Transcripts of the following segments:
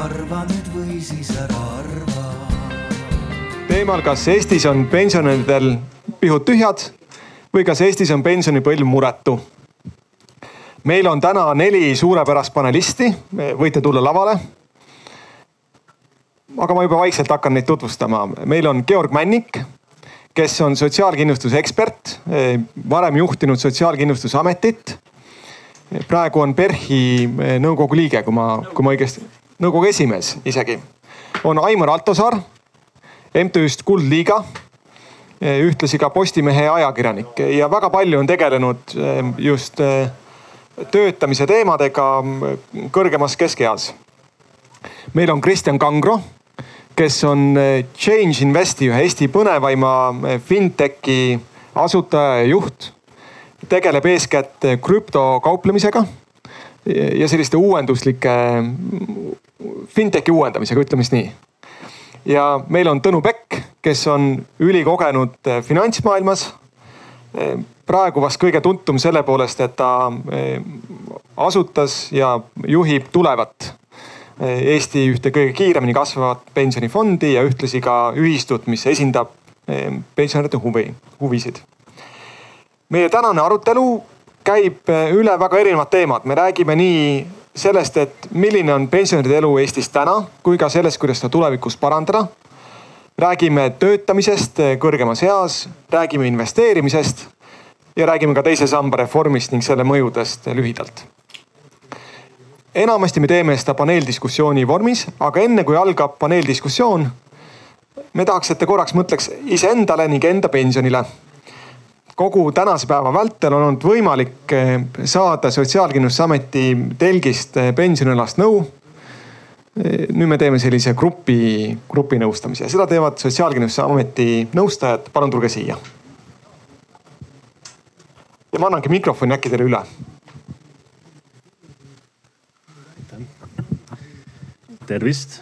arva nüüd või siis ära arva. teemal, kas Eestis on pensionäridel pihud tühjad või kas Eestis on pensionipõlv muretu. meil on täna neli suurepärast panelisti, võite tulla lavale. aga ma juba vaikselt hakkan neid tutvustama. meil on Georg Männik, kes on sotsiaalkindlustuse ekspert, varem juhtinud Sotsiaalkindlustusametit. praegu on PERH-i nõukogu liige, kui ma, kui ma õigesti, nõukogu esimees isegi. on Aimar Altosaar MTÜ-st Kuldliiga ühtlasi ka Postimehe ajakirjanik ja väga palju on tegelenud ehm, just eh, töötamise teemadega mm, kõrgemas keskeas. meil on Kristjan Kangro, kes on Change Investi ühe Eesti põnevaima fintechi asutaja ja juht. tegeleb eeskätt krüptokauplemisega ja selliste uuenduslike fintechi uuendamisega, ütleme siis nii. ja meil on Tõnu Pekk kes on ülikogenud eh, finantsmaailmas. Eh, praegu vast kõige tuntum selle poolest, et ta eh, asutas ja juhib Tulevat. Eesti ühte kõige kiiremini kasvavat pensionifondi ja ühtlasi ka ühistut, mis esindab pensionäride huvi, huvisid. meie tänane arutelu käib üle väga erinevad teemad, me räägime nii sellest, et milline on pensionäride elu Eestis täna, kui ka sellest, kuidas seda tulevikus parandada räägime töötamisest kõrgemas eas, räägime investeerimisest ja räägime ka teise samba reformist ning selle mõjudest lühidalt. enamasti me teeme seda paneeldiskussiooni vormis, aga enne kui algab paneeldiskussioon, me tahaks, et te korraks mõtleks iseendale ning enda pensionile. Kogu tänase päeva vältel on olnud võimalik saada Sotsiaalkindlustusameti telgist pensionialast nõu nüüd me teeme sellise grupi, grupinõustamise ja seda teevad Sotsiaalkindlustusameti nõustajad. palun tulge siia. ja ma annangi mikrofoni äkki teile üle. tervist.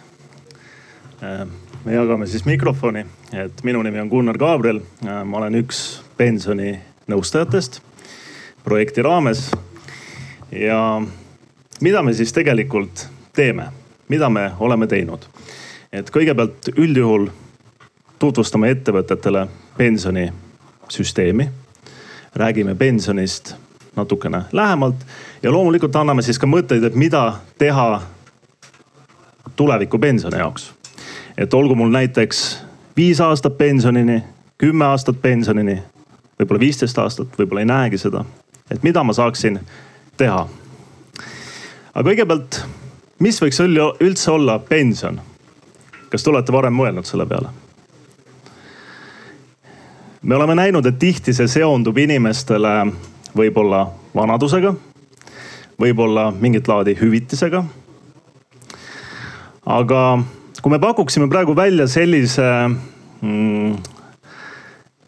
Me jagame siis mikrofoni, et minu nimi on Gunnar Gabriel. Äh, ma olen üks pensioninõustajatest projekti raames. ja mida me siis tegelikult teeme mida me oleme teinud. et kõigepealt üldjuhul tutvustame ettevõtetele pensionisüsteemi. räägime pensionist natukene lähemalt ja loomulikult anname siis ka mõtteid, et mida teha tuleviku pensioni jaoks. et olgu mul näiteks viis aastat pensionini, kümme aastat pensionini, võib-olla viisteist aastat, võib-olla ei näegi seda. et mida ma saaksin teha. aga kõigepealt mis võiks üldse olla pension? kas te olete varem mõelnud selle peale? me oleme näinud, et tihti see seondub inimestele võib-olla vanadusega, võib-olla mingit laadi hüvitisega. aga kui me pakuksime praegu välja sellise mm,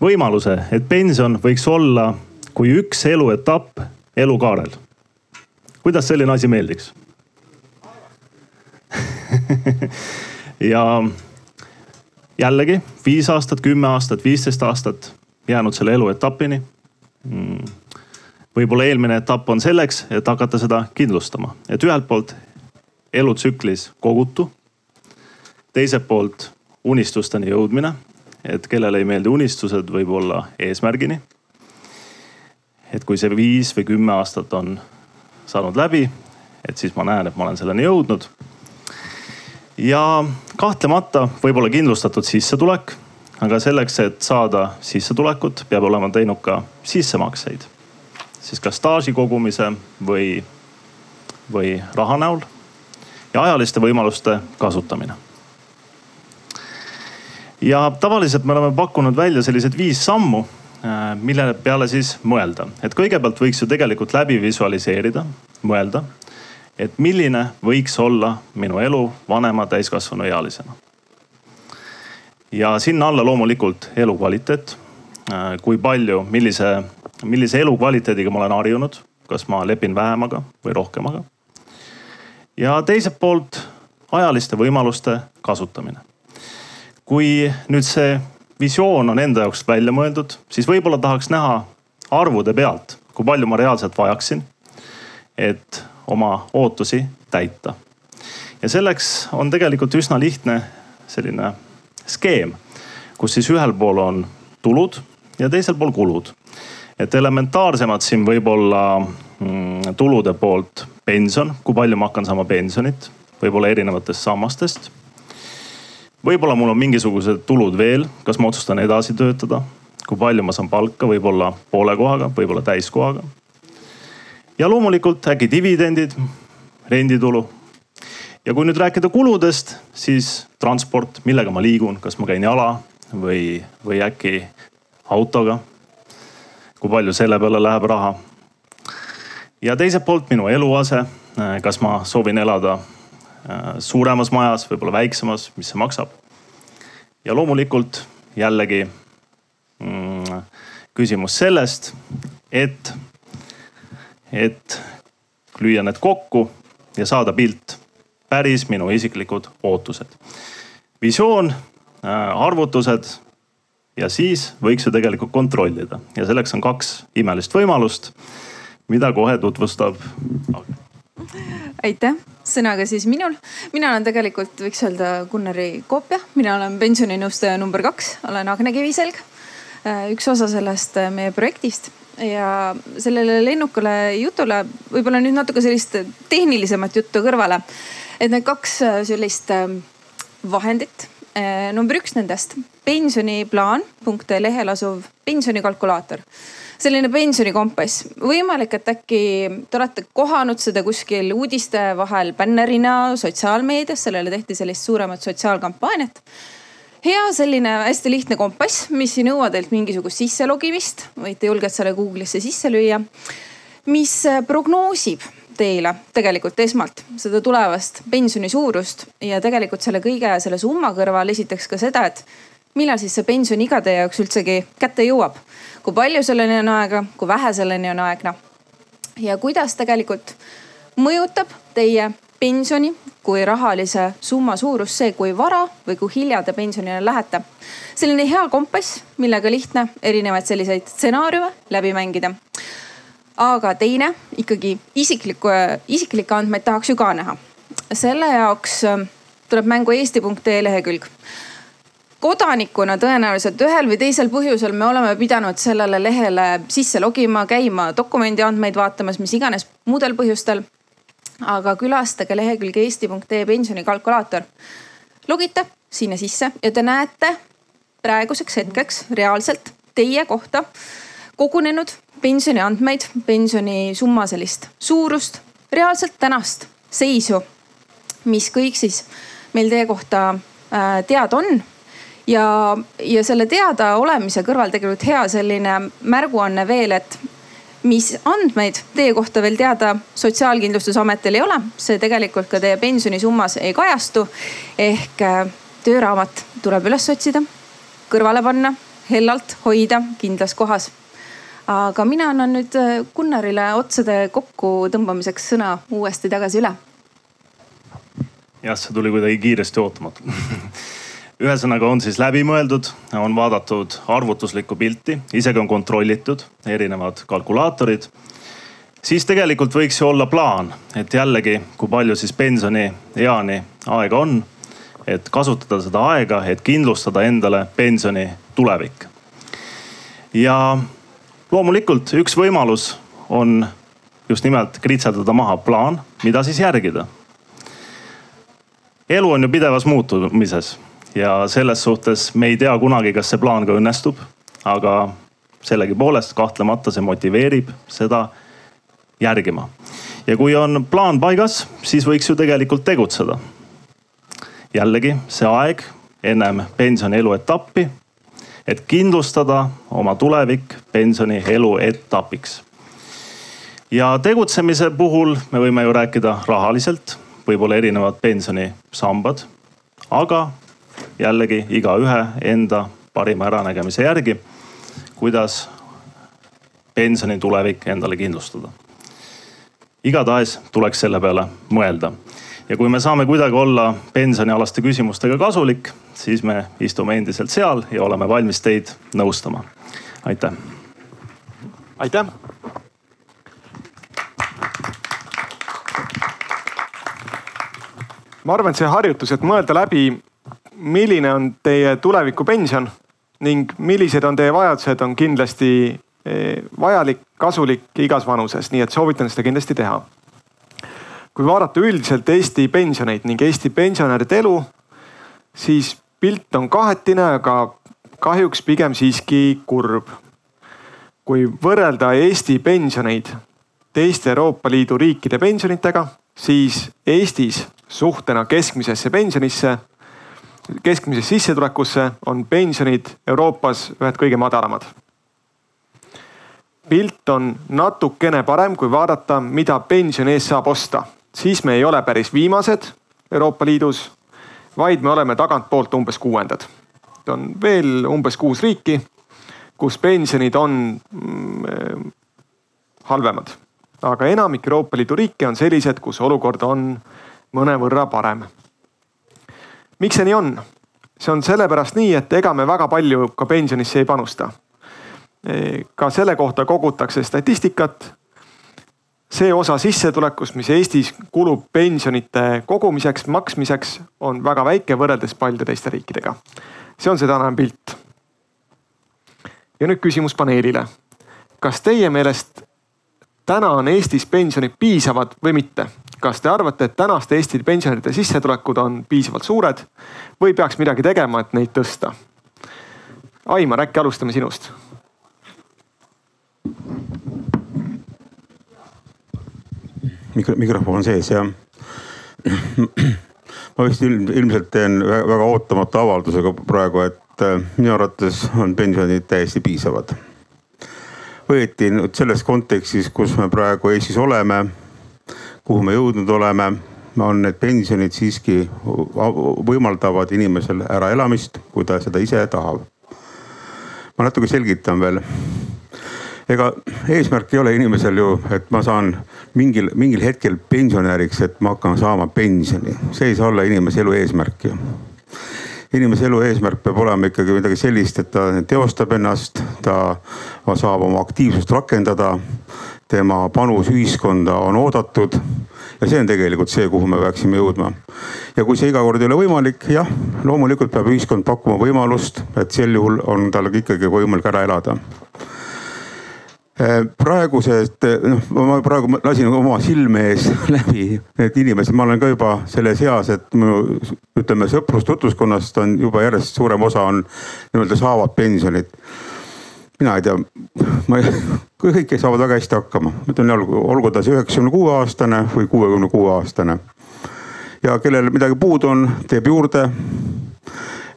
võimaluse, et pension võiks olla kui üks eluetapp elukaarel. kuidas selline asi meeldiks? ja jällegi viis aastat, kümme aastat, viisteist aastat jäänud selle eluetapini mm.. võib-olla eelmine etapp on selleks, et hakata seda kindlustama, et ühelt poolt elutsüklis kogutu. Teiselt poolt unistusteni jõudmine, et kellele ei meeldi unistused, võib olla eesmärgini. et kui see viis või kümme aastat on saanud läbi, et siis ma näen, et ma olen selleni jõudnud ja kahtlemata võib-olla kindlustatud sissetulek. aga selleks, et saada sissetulekut, peab olema teinud ka sissemakseid. siis kas staaži kogumise või, või raha näol. ja ajaliste võimaluste kasutamine. Ja tavaliselt me oleme pakkunud välja sellised viis sammu äh, mille peale siis mõelda, et kõigepealt võiks ju tegelikult läbi visualiseerida, mõelda et milline võiks olla minu elu vanema täiskasvanu ealisena. ja sinna alla loomulikult elukvaliteet. Äh, kui palju, millise, millise elukvaliteediga ma olen harjunud, kas ma lepin vähemaga või rohkemaga. ja teiselt poolt ajaliste võimaluste kasutamine. Kui nüüd see visioon on enda jaoks välja mõeldud, siis võib-olla tahaks näha arvude pealt, kui palju ma reaalselt vajaksin, et oma ootusi täita. ja selleks on tegelikult üsna lihtne selline skeem, kus siis ühel pool on tulud ja teisel pool kulud. et elementaarsemad siin võib-olla mm, tulude poolt pension, kui palju ma hakkan saama pensionit, võib-olla erinevatest sammastest. Võib-olla mul on mingisugused tulud veel, kas ma otsustan edasi töötada, kui palju ma saan palka, võib-olla poole kohaga, võib-olla täiskohaga. ja loomulikult äkki dividendid, renditulu ja kui nüüd rääkida kuludest, siis transport, millega ma liigun, kas ma käin jala või, või äkki autoga. kui palju selle peale läheb raha. ja teiselt poolt minu eluase, kas ma soovin elada suuremas majas, võib-olla väiksemas, mis see maksab. ja loomulikult jällegi mm, küsimus sellest, et, et lüüa need kokku ja saada pilt päris minu isiklikud ootused. visioon, äh, arvutused ja siis võiks ju tegelikult kontrollida ja selleks on kaks imelist võimalust, mida kohe tutvustab. Aitäh, sõnaga siis minul. mina olen tegelikult, võiks öelda Gunnari koopia, mina olen pensioninõustaja number kaks, olen Agne Kiviselg. Äh, üks osa sellest äh, meie projektist ja sellele lennukale jutule võib-olla nüüd natuke sellist tehnilisemat juttu kõrvale et need kaks äh, sellist vahendit. Number üks nendest, pensioniplaan.ee lehel asuv pensionikalkulaator selline pensionikompass. võimalik, et äkki te olete kohanud seda kuskil uudiste vahel bännerina sotsiaalmeedias, sellele tehti sellist suuremat sotsiaalkampaaniat. hea selline hästi lihtne kompass, mis ei nõua teilt mingisugust sisselogimist, võite julgelt selle Google'isse sisse lüüa. mis prognoosib teile tegelikult esmalt seda tulevast pensioni suurust ja tegelikult selle kõige selle summa kõrval esiteks ka seda, et millal siis see pensioniiga teie jaoks üldsegi kätte jõuab. Kui palju selleni on aega, kui vähe selleni on aega. ja kuidas tegelikult mõjutab teie pensioni kui rahalise summa suurust see, kui vara või kui hilja te pensionile lähete. selline hea kompass, millega lihtne erinevaid selliseid stsenaariume läbi mängida aga teine ikkagi isiklikku, isiklikke andmeid tahaks ju ka näha. selle jaoks ähm, tuleb mängu eesti.ee lehekülg. Kodanikuna tõenäoliselt ühel või teisel põhjusel me oleme pidanud sellele lehele sisse logima, käima dokumendi andmeid vaatamas, mis iganes muudel põhjustel. aga külastage lehekülge eesti.ee pensionikalkulaator. logite sinna sisse ja te näete praeguseks hetkeks reaalselt teie kohta kogunenud pensioniandmeid, pensionisumma sellist suurust, reaalselt tänast seisu, mis kõik siis meil teie kohta äh, teada on. Ja, ja selle teadaolemise kõrval tegelikult hea selline märguanne veel, et mis andmeid teie kohta veel teada Sotsiaalkindlustusametil ei ole, see tegelikult ka teie pensionisummas ei kajastu. ehk äh, tööraamat tuleb üles otsida, kõrvale panna, hellalt hoida kindlas kohas aga mina annan nüüd äh, Gunnarile otsade kokkutõmbamiseks sõna uuesti tagasi üle. jah, see tuli kuidagi kiiresti ootamatult ühesõnaga on siis läbimõeldud, on vaadatud arvutuslikku pilti, isegi on kontrollitud erinevad kalkulaatorid. siis tegelikult võiks ju olla plaan, et jällegi, kui palju siis pensionieani aega on, et kasutada seda aega, et kindlustada endale pensioni tulevik. ja loomulikult üks võimalus on just nimelt kritseldada maha plaan, mida siis järgida. elu on ju pidevas muutumises ja selles suhtes me ei tea kunagi, kas see plaan ka õnnestub. aga sellegipoolest kahtlemata see motiveerib seda järgima. ja kui on plaan paigas, siis võiks ju tegelikult tegutseda. jällegi see aeg ennem pensioni eluetappi et kindlustada oma tulevik pensioni eluetapiks. ja tegutsemise puhul me võime ju rääkida rahaliselt, võib-olla erinevad pensionisambad, aga jällegi igaühe enda parima äranägemise järgi, kuidas pensioni tulevik endale kindlustada. igatahes tuleks selle peale mõelda ja kui me saame kuidagi olla pensionialaste küsimustega kasulik, siis me istume endiselt seal ja oleme valmis teid nõustama. aitäh. aitäh. ma arvan, et see harjutus, et mõelda läbi, milline on teie tulevikupension ning millised on teie vajadused, on kindlasti eh, vajalik, kasulik igas vanuses, nii et soovitan seda kindlasti teha. kui vaadata üldiselt Eesti pensioneid ning Eesti pensionäride elu, siis pilt on kahetine, aga kahjuks pigem siiski kurb. kui võrrelda Eesti pensioneid teiste Euroopa Liidu riikide pensionitega, siis Eestis suhtena keskmisesse pensionisse, keskmisesse sissetulekusse on pensionid Euroopas ühed kõige madalamad. pilt on natukene parem, kui vaadata, mida pensioni eest saab osta, siis me ei ole päris viimased Euroopa Liidus, vaid me oleme tagantpoolt umbes kuuendad. on veel umbes kuus riiki, kus pensionid on mm, halvemad aga enamik Euroopa Liidu riike on sellised, kus olukord on mõnevõrra parem. Miks see nii on? see on sellepärast nii, et ega me väga palju ka pensionisse ei panusta. E, ka selle kohta kogutakse statistikat. see osa sissetulekust, mis Eestis kulub pensionite kogumiseks, maksmiseks, on väga väike võrreldes paljude teiste riikidega. see on see tänane pilt. ja nüüd küsimus paneelile. kas teie meelest täna on Eestis pensionid piisavad või mitte? Kas te arvate, et tänaste Eesti pensionäride sissetulekud on piisavalt suured või peaks midagi tegema, et neid tõsta? Aimar, äkki alustame sinust? mikro, mikrofon on sees jah. ma vist ilmselt teen väga ootamatu avaldusega praegu, et äh, minu arvates on pensionid täiesti piisavad võeti nüüd selles kontekstis, kus me praegu Eestis oleme, kuhu me jõudnud oleme, on need pensionid siiski võimaldavad inimesel äraelamist, kui ta seda ise tahab. ma natuke selgitan veel. ega eesmärk ei ole inimesel ju, et ma saan mingil, mingil hetkel pensionäriks, et ma hakkan saama pensioni, see ei saa olla inimese elu eesmärk ju inimese elu eesmärk peab olema ikkagi midagi sellist, et ta teostab ennast, ta saab oma aktiivsust rakendada. Tema panus ühiskonda on oodatud ja see on tegelikult see, kuhu me peaksime jõudma. ja kui see iga kord ei ole võimalik, jah, loomulikult peab ühiskond pakkuma võimalust, et sel juhul on tal ikkagi võimalik ära elada Äh, praegused, noh ma praegu lasin oma silme ees läbi need inimesed, ma olen ka juba selles eas, et minu ütleme sõprus-tutvuskonnast on juba järjest suurem osa on nii-öelda saavad pensionit. Mina ei tea, ma kõik saavad väga hästi hakkama, ma ütlen olgu, olgu ta see üheksakümne kuue aastane või kuuekümne kuue aastane. ja kellel midagi puudu on, teeb juurde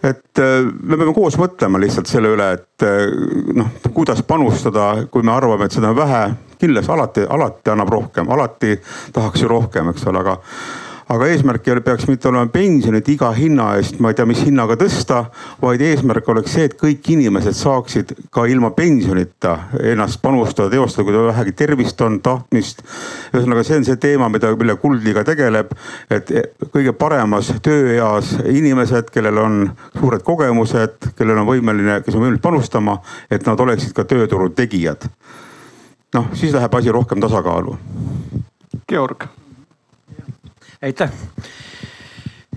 et äh, me peame koos mõtlema lihtsalt selle üle, et äh, noh, kuidas panustada, kui me arvame, et seda on vähe. kindlasti alati, alati annab rohkem, alati tahaks ju rohkem, eks ole, aga aga eesmärk ei ole, peaks mitte olema pensionit iga hinna eest, ma ei tea, mis hinnaga tõsta, vaid eesmärk oleks see, et kõik inimesed saaksid ka ilma pensionita ennast panustada, teostada, kui vähegi tervist on, tahtmist. ühesõnaga, see on see teema, mida, mille Kuldliiga tegeleb, et kõige paremas tööeas inimesed, kellel on suured kogemused, kellel on võimeline, kes on võimeline panustama, et nad oleksid ka tööturul tegijad. noh, siis läheb asi rohkem tasakaalu. Georg aitäh.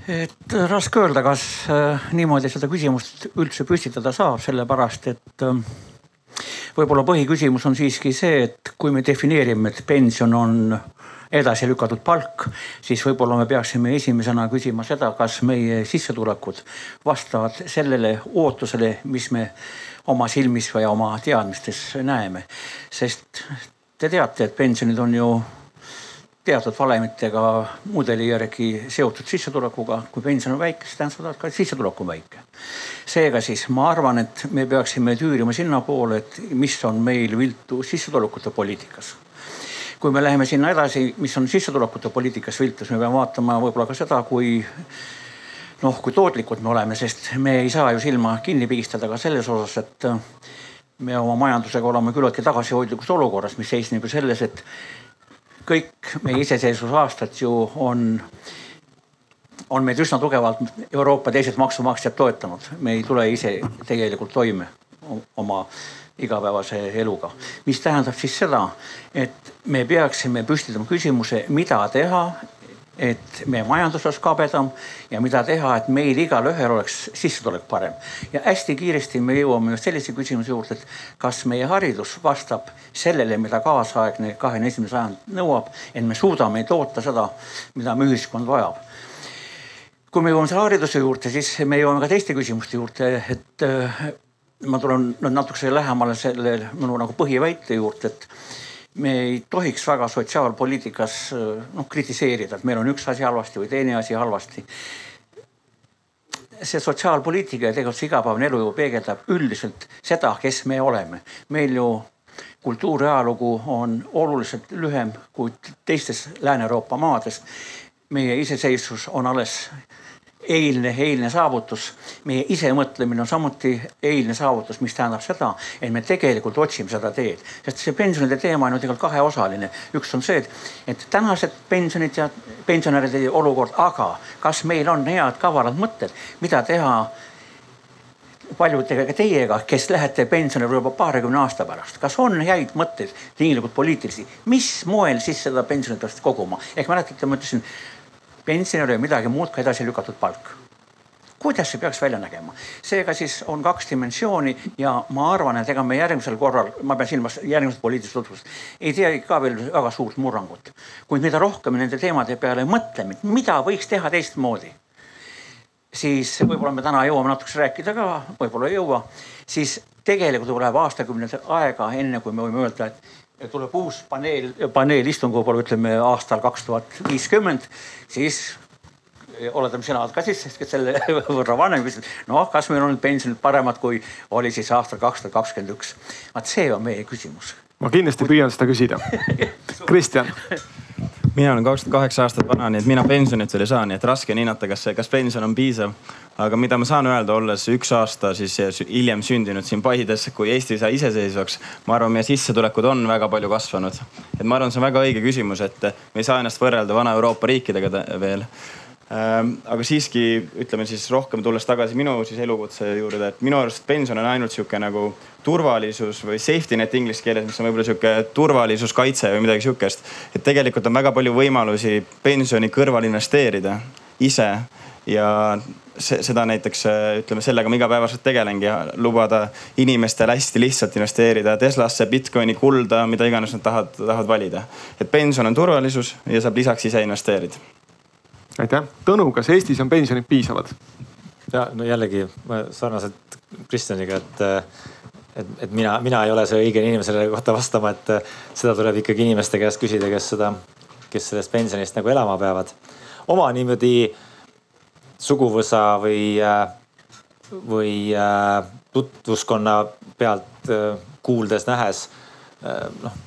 et raske öelda, kas äh, niimoodi seda küsimust üldse püstitada saab, sellepärast et äh, võib-olla põhiküsimus on siiski see, et kui me defineerime, et pension on edasi lükatud palk, siis võib-olla me peaksime esimesena küsima seda, kas meie sissetulekud vastavad sellele ootusele, mis me oma silmis või oma teadmistes näeme. sest te teate, et pensionid on ju teatud valemitega mudeli järgi seotud sissetulekuga. kui pension on väike, siis tähendab seda, et ka sissetulek on väike. seega siis ma arvan, et me peaksime tüürima sinnapoole, et mis on meil viltu sissetulekute poliitikas kui me läheme sinna edasi, mis on sissetulekute poliitikas viltu, siis me peame vaatama võib-olla ka seda, kui noh, kui tootlikud me oleme, sest me ei saa ju silma kinni pigistada ka selles osas, et me oma majandusega oleme küllaltki tagasihoidlikus olukorras, mis seisneb ju selles, et kõik meie iseseisvusaastad ju on, on meid üsna tugevalt Euroopa teised maksumaksjad toetanud. me ei tule ise tegelikult toime oma igapäevase eluga. mis tähendab siis seda, et me peaksime püstitama küsimuse, mida teha et meie majandus oleks kabedam ja mida teha, et meil igalühel oleks sissetulek parem. ja hästi kiiresti me jõuame just sellise küsimuse juurde, et kas meie haridus vastab sellele, mida kaasaegne kahekümne esimene sajand nõuab, et me suudame toota seda, mida meie ühiskond vajab kui me jõuame selle hariduse juurde, siis me jõuame ka teiste küsimuste juurde, et äh, ma tulen nüüd natukese lähemale selle minu nagu põhiväite juurde, et me ei tohiks väga sotsiaalpoliitikas noh kritiseerida, et meil on üks asi halvasti või teine asi halvasti. see sotsiaalpoliitika ja tegelikult see igapäevane elu ju peegeldab üldiselt seda, kes me oleme. meil ju kultuur ja ajalugu on oluliselt lühem kui teistes Lääne-Euroopa maades. meie iseseisvus on alles eilne, eilne saavutus. meie isemõtlemine on samuti eilne saavutus, mis tähendab seda, et me tegelikult otsime seda teed. sest see pensionide teema on ju tegelikult kaheosaline. üks on see, et, et tänased pensionid ja pensionäride olukord, aga kas meil on head kavalad mõtted, mida teha paljudega teiega, kes lähete pensionile juba paarikümne aasta pärast, kas on häid mõtteid, tinglikult poliitilisi, mis moel siis seda pensionit peaks koguma? ehk mäletate, ma ütlesin pensionil ei midagi muud kui edasi lükatud palk kuidas see peaks välja nägema? seega siis on kaks dimensiooni ja ma arvan, et ega me järgmisel korral, ma pean silmas järgmist poliitilist tutvust, ei tee ka veel väga suurt murrangut. kuid mida rohkem nende teemade peale mõtleme, mida võiks teha teistmoodi, siis võib-olla me täna jõuame natukese rääkida ka, võib-olla ei jõua, siis tegelikult tuleb aastakümneid aega, enne kui me võime öelda, et tuleb uus paneel, paneelistung võib-olla ütleme aastal kaks tuhat viiskümmend, siis oletame, sina oled ka siis selle võrra vanem, noh, kas meil on pensionid paremad, kui oli siis aastal kaks tuhat kakskümmend üks. vaat see on meie küsimus. ma kindlasti püüan seda küsida. Kristjan mina olen kakskümmend kaheksa aastat vana, nii et mina pensionit veel ei saa, nii et raske on hinnata, kas kas pension on piisav. aga mida ma saan öelda, olles üks aasta siis hiljem sündinud siin Paides, kui Eesti sai iseseisvaks, ma arvan, meie sissetulekud on väga palju kasvanud. et ma arvan, see on väga õige küsimus, et me ei saa ennast võrrelda Vana-Euroopa riikidega veel aga siiski ütleme siis rohkem tulles tagasi minu siis elukutse juurde, et minu arust pension on ainult sihuke nagu turvalisus või safety net inglise keeles, mis on võib-olla sihuke turvalisus, kaitse või midagi sihukest. et tegelikult on väga palju võimalusi pensioni kõrval investeerida ise ja see, seda näiteks ütleme, sellega ma igapäevaselt tegelengi lubada inimestel hästi lihtsalt investeerida Teslasse, Bitcoini, kulda, mida iganes nad tahavad, tahavad valida. et pension on turvalisus ja saab lisaks ise investeerida aitäh, Tõnu, kas Eestis on pensionid piisavad? ja no jällegi sarnaselt Kristjaniga, et, et, et mina, mina ei ole see õige inimene selle kohta vastama, et seda tuleb ikkagi inimeste käest küsida, kes seda, kes sellest pensionist nagu elama peavad. oma niimoodi suguvõsa või, või tutvuskonna pealt kuuldes-nähes noh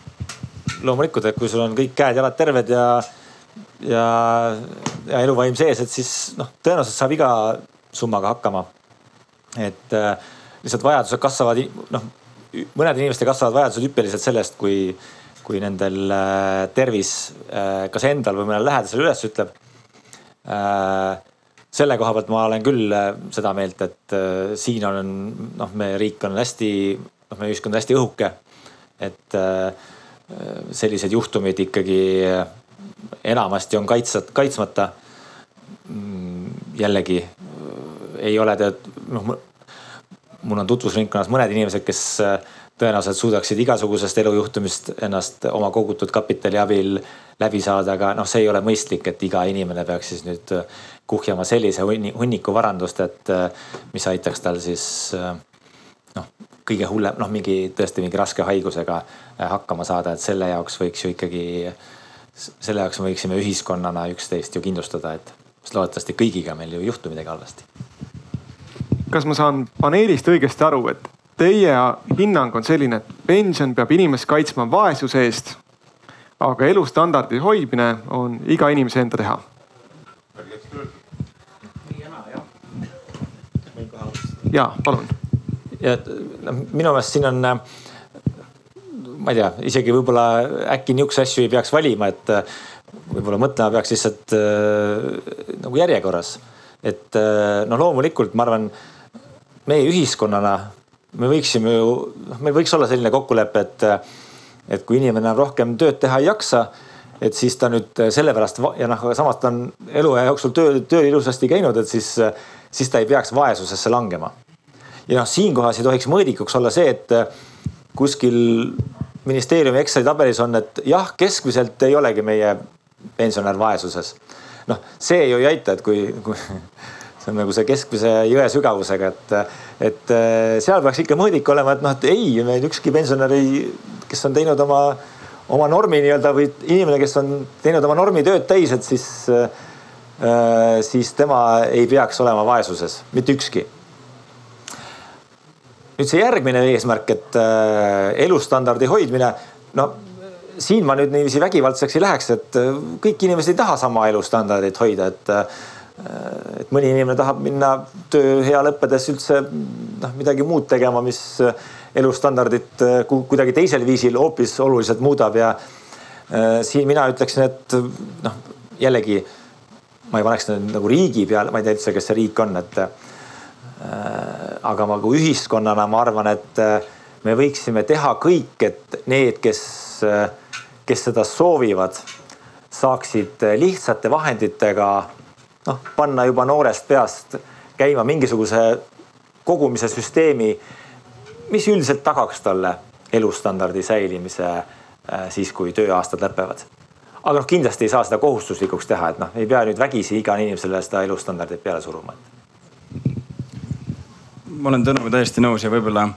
loomulikult, et kui sul on kõik käed-jalad terved ja ja, ja eluvaim sees, et siis noh, tõenäoliselt saab iga summaga hakkama. et äh, lihtsalt vajadused kasvavad, noh mõnede inimeste kasvavad vajadused hüppeliselt sellest, kui, kui nendel äh, tervis äh, kas endal või mõnel lähedasel üles ütleb äh,. selle koha pealt ma olen küll äh, seda meelt, et äh, siin on noh, meie riik on hästi, noh meie ühiskond on hästi õhuke. et sellised juhtumid ikkagi enamasti on kaitsat-, kaitsmata. Mm, jällegi ei ole tead, noh mul on tutvusringkonnas mõned inimesed, kes äh, tõenäoliselt suudaksid igasugusest elujuhtumist ennast oma kogutud kapitali abil läbi saada, aga noh, see ei ole mõistlik, et iga inimene peaks siis nüüd äh, kuhjama sellise hunniku varandust, et äh, mis aitaks tal siis noh, kõige hullem, noh mingi tõesti mingi raske haigusega hakkama saada, et selle jaoks võiks ju ikkagi selle jaoks me võiksime ühiskonnana üksteist ju kindlustada, et loodetavasti kõigiga meil ju ei juhtu midagi halvasti. kas ma saan paneelist õigesti aru, et teie hinnang on selline, et pension peab inimest kaitsma vaesuse eest, aga elustandardi hoidmine on iga inimese enda teha? ja palun. ja noh, minu meelest siin on ma ei tea, isegi võib-olla äkki niisuguseid asju ei peaks valima, et äh, võib-olla mõtlema peaks lihtsalt äh, nagu järjekorras. et äh, noh, loomulikult ma arvan, meie ühiskonnana me võiksime ju, noh, meil võiks olla selline kokkulepe, et, et kui inimene rohkem tööd teha ei jaksa, et siis ta nüüd sellepärast ja noh, samas ta on eluaja jooksul töö, tööl ilusasti käinud, et siis, siis ta ei peaks vaesusesse langema. ja noh, siinkohas ei tohiks mõõdikuks olla see, et kuskil ministeeriumi Exceli tabelis on, et jah, keskmiselt ei olegi meie pensionär vaesuses. noh, see ju ei aita, et kui, kui see on nagu see keskmise jõe sügavusega, et, et seal peaks ikka mõõdik olema, et noh, et ei, meil ükski pensionär ei, kes on teinud oma oma normi nii-öelda või inimene, kes on teinud oma normitööd täis, et siis, äh, siis tema ei peaks olema vaesuses, mitte ükski. Nüüd see järgmine eesmärk, et äh, elustandardi hoidmine, no siin ma nüüd niiviisi vägivaldseks ei läheks, et äh, kõik inimesed ei taha sama elustandardit hoida, et et mõni inimene tahab minna töö hea lõppedes üldse noh, midagi muud tegema, mis elustandardit äh, kuidagi teisel viisil hoopis oluliselt muudab ja äh, siin mina ütleksin, et noh, jällegi ma ei paneks nagu riigi peale, ma ei tea üldse, kes see riik on, et äh, aga ma kui ühiskonnana ma arvan, et me võiksime teha kõik, et need, kes, kes seda soovivad, saaksid lihtsate vahenditega noh, panna juba noorest peast käima mingisuguse kogumise süsteemi mis üldiselt tagaks talle elustandardi säilimise äh, siis, kui tööaastad lõpevad. aga noh, kindlasti ei saa seda kohustuslikuks teha, et noh, ei pea nüüd vägisi igale inimesele seda elustandardit peale suruma. Ma olen Tõnuga täiesti nõus ja võib-olla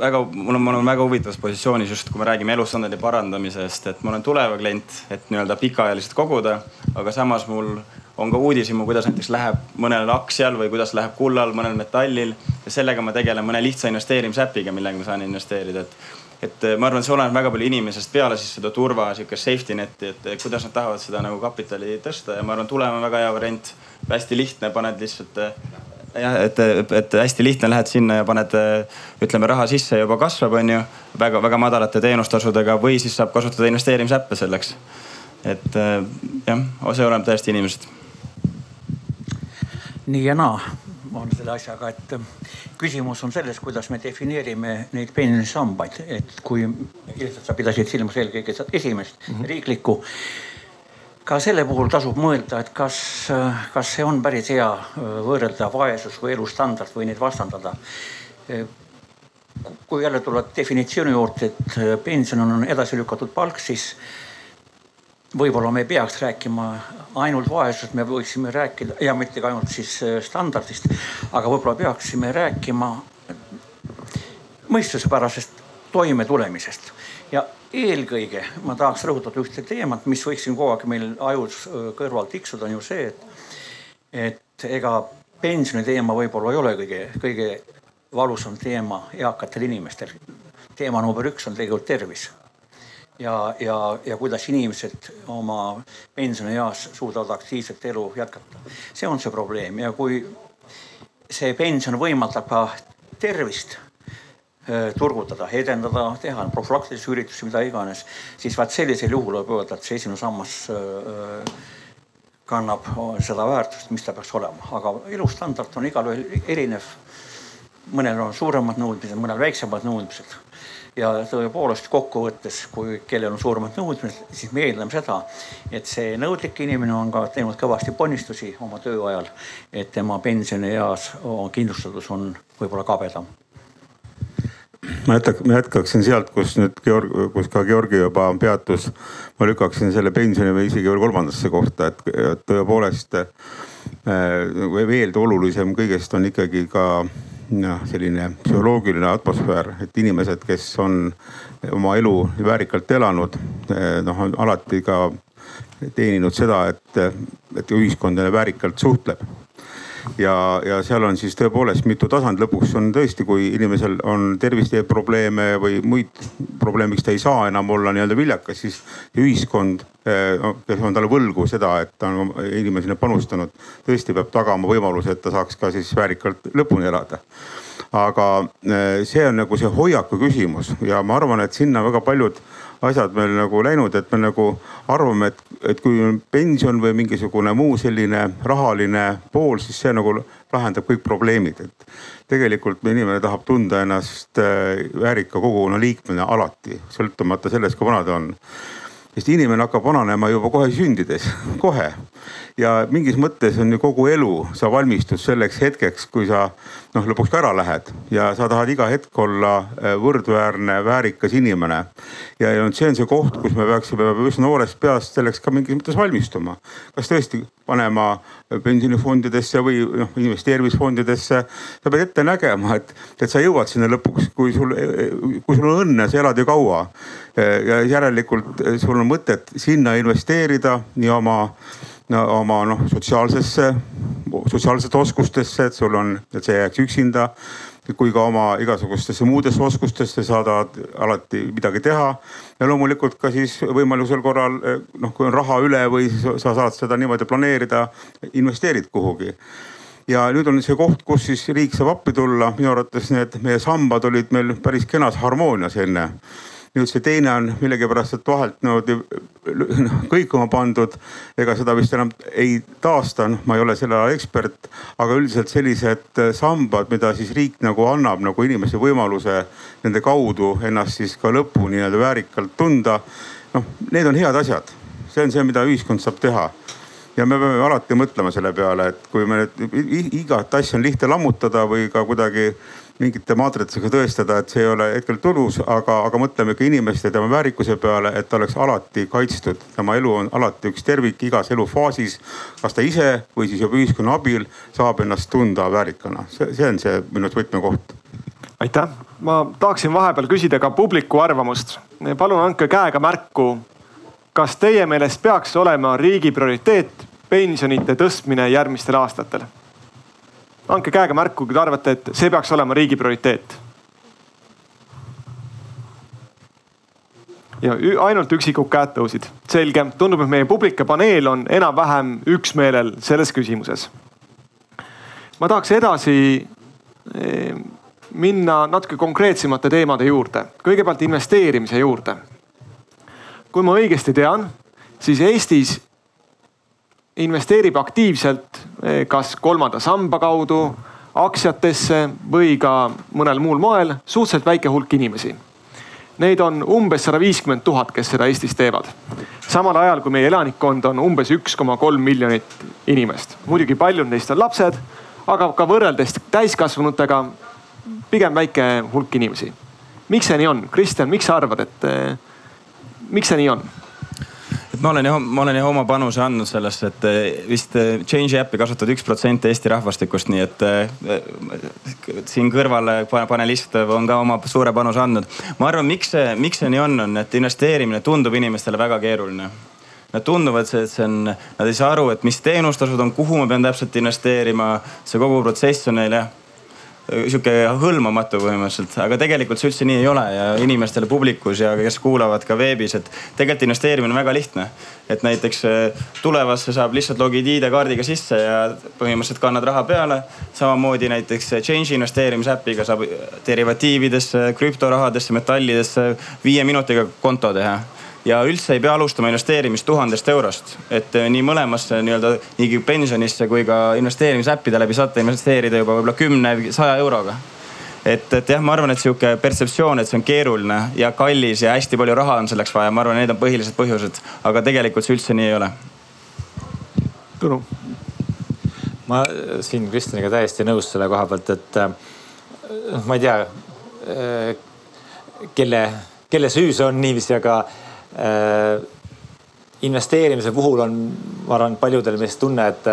väga, mul on, ma olen väga huvitavas positsioonis just, kui me räägime elustandardi parandamisest, et ma olen tuleva klient, et nii-öelda pikaajaliselt koguda, aga samas mul on ka uudishimu, kuidas näiteks läheb mõnel aktsial või kuidas läheb kullal, mõnel metallil. ja sellega ma tegelen mõne lihtsa investeerimisäpiga, millega ma saan investeerida, et, et ma arvan, see oleneb väga palju inimesest peale siis seda turva, sihukest safety net'i, et kuidas nad tahavad seda nagu kapitali tõsta ja ma arvan, tulem on väga hea variant. hästi lihtne, paned lihtsalt jah, et, et hästi lihtne, lähed sinna ja paned, ütleme raha sisse ja juba kasvab, on ju. väga-väga madalate teenustasudega või siis saab kasutada investeerimisäppe selleks. et jah, see oleneb täiesti inimesest nii ja naa on selle asjaga, et küsimus on selles, kuidas me defineerime neid pensionisambaid, et kui ilmselt sa pidasid silmas eelkõige esimest mm -hmm. riiklikku. Ka selle puhul tasub mõelda, et kas, äh, kas see on päris hea äh, võrrelda vaesus või elustandard või neid vastandada. kui jälle tulla definitsiooni juurde, et pension on edasi lükatud palk, siis võib-olla me ei peaks rääkima ainult vaesusest, me võiksime rääkida ja mitte ka ainult siis äh, standardist, aga võib-olla peaksime rääkima mõistusepärasest toimetulemisest. ja eelkõige ma tahaks rõhutada ühte teemat, mis võiks siin kogu aeg meil ajus äh, kõrval tiksuda, on ju see, et, et ega pensioni teema võib-olla ei ole kõige, kõige valusam teema eakatel inimestel. teema number üks on tegelikult tervis ja, ja, ja kuidas inimesed oma pensionieas suudavad aktiivset elu jätkata. see on see probleem ja kui see pension võimaldab ka tervist turgutada, edendada, teha profülaktilisi üritusi, mida iganes, siis vaat sellisel juhul võib öelda, et see esimene sammas äh, kannab seda väärtust, mis ta peaks olema, aga elustandard on igalühel erinev. mõnel on suuremad nõudmised, mõnel väiksemad nõudmised. Ja tõepoolest kokkuvõttes, kui kellel on suuremad nõudmised, siis me eeldame seda, et see nõudlik inimene on ka teinud kõvasti ponnistusi oma tööajal, et tema pensionieas kindlustatus on võib-olla kabedam ma jätaks, ma jätkaksin sealt, kus nüüd Georg, kus ka Georgi juba peatus. ma lükkaksin selle pensioni või isegi veel kolmandasse kohta, et tõepoolest äh, veel olulisem kõigest on ikkagi ka noh, selline psühholoogiline atmosfäär, et inimesed, kes on oma elu väärikalt elanud, eh, noh on alati ka teeninud seda, et, et ühiskond väärikalt suhtleb ja, ja seal on siis tõepoolest mitu tasand, lõpuks on tõesti, kui inimesel on terviseprobleeme või muid probleeme, miks ta ei saa enam olla nii-öelda viljakas, siis ühiskond, eh, kes on talle võlgu seda, et ta on inimesena panustanud, tõesti peab tagama võimaluse, et ta saaks ka siis väärikalt lõpuni elada. Aga eh, see on nagu see hoiaku küsimus ja ma arvan, et sinna väga paljud asjad meil nagu läinud, et me nagu arvame, et, et kui on pension või mingisugune muu selline rahaline pool, siis see nagu lahendab kõik probleemid, et tegelikult inimene tahab tunda ennast äh, väärika kogukonna liikmena alati, sõltumata sellest, kui vana ta on sest inimene hakkab vananema juba kohe sündides, kohe. ja mingis mõttes on ju kogu elu, sa valmistud selleks hetkeks, kui sa noh, lõpuks ka ära lähed ja sa tahad iga hetk olla äh, võrdväärne, väärikas inimene. ja, ja see on see koht, kus me peaksime üsna noorest peast selleks ka mingis mõttes valmistuma. kas tõesti panema pensionifondidesse või noh investeerimisfondidesse. sa pead ette nägema, et, et sa jõuad sinna lõpuks, kui sul, kui sul on õnne, sa elad ju kaua. ja järelikult sul on mõtet sinna investeerida nii oma oma noh sotsiaalsesse, sotsiaalsete oskustesse, et sul on, et sa ei jääks üksinda kui ka oma igasugustesse muudesse oskustesse saadad alati midagi teha. ja loomulikult ka siis võimalusel korral noh, kui on raha üle või sa saad seda niimoodi planeerida, investeerid kuhugi ja nüüd on see koht, kus siis riik saab appi tulla. minu arvates need meie sambad olid meil päris kenas harmoonias enne nüüd see teine on millegipärast, et vahelt niimoodi noh, kõikuma pandud. ega seda vist enam ei taasta, noh, ma ei ole selle ala ekspert, aga üldiselt sellised sambad, mida siis riik nagu annab nagu inimese võimaluse nende kaudu ennast siis ka lõppu nii-öelda väärikalt tunda. noh, need on head asjad, see on see, mida ühiskond saab teha ja me peame alati mõtlema selle peale, et kui me nüüd igat asja on lihtne lammutada või ka kuidagi mingite maatritega tõestada, et see ei ole hetkel tulus, aga, aga mõtleme ikka inimeste, tema väärikuse peale, et ta oleks alati kaitstud. tema elu on alati üks tervik igas elufaasis. kas ta ise või siis juba ühiskonna abil saab ennast tunda väärikana, see, see on see minu arust võtmekoht. aitäh, ma tahaksin vahepeal küsida ka publiku arvamust. palun andke käega märku, kas teie meelest peaks olema riigi prioriteet pensionite tõstmine järgmistel aastatel andke käega märku, kui te arvate, et see peaks olema riigi prioriteet. ja ainult üksikud käed tõusid, selge, tundub, et meie publik ja paneel on enam-vähem üksmeelel selles küsimuses. ma tahaks edasi eh, minna natuke konkreetsemate teemade juurde, kõigepealt investeerimise juurde. kui ma õigesti tean, siis Eestis investeerib aktiivselt eh, kas kolmanda samba kaudu, aktsiatesse või ka mõnel muul moel suhteliselt väike hulk inimesi. Neid on umbes sada viiskümmend tuhat, kes seda Eestis teevad. samal ajal kui meie elanikkond on umbes üks koma kolm miljonit inimest. muidugi paljud neist on lapsed, aga ka võrreldes täiskasvanutega pigem väike hulk inimesi. miks see nii on? Kristjan, miks sa arvad, et eh, miks see nii on? Ma olen jah, ma olen jah oma panuse andnud sellesse, et eh, vist eh, Change'i äppi kasutab üks protsent Eesti rahvastikust, nii et eh, siin kõrval panelist on ka oma suure panuse andnud. ma arvan, miks see, miks see nii on, on, et investeerimine tundub inimestele väga keeruline Nad tunduvad, et see on, nad ei saa aru, et mis teenustasud on, kuhu ma pean täpselt investeerima. see kogu protsess on neil jah sihuke hõlmamatu põhimõtteliselt, aga tegelikult see üldse nii ei ole ja inimestele publikus ja kes kuulavad ka veebis, et tegelikult investeerimine on väga lihtne. et näiteks äh, tulevasse saab lihtsalt logid ID-kaardiga sisse ja põhimõtteliselt kannad raha peale. samamoodi näiteks Change'i investeerimisäpiga saab derivatiividesse, krüptorahadesse, metallidesse viie minutiga konto teha ja üldse ei pea alustama investeerimist tuhandest eurost. et eh, nii mõlemasse nii-öelda nii pensionisse kui ka investeerimisäppide läbi saate investeerida juba võib-olla kümne, saja euroga. et, et jah, ma arvan, et sihuke pertseptsioon, et see on keeruline ja kallis ja hästi palju raha on selleks vaja, ma arvan, need on põhilised põhjused. aga tegelikult see üldse nii ei ole. Tõnu. ma siin Kristjaniga täiesti nõus selle koha pealt, et noh, ma ei tea, kelle, kelle süü see on niiviisi, aga investeerimise puhul on, ma arvan, paljudel meist tunne, et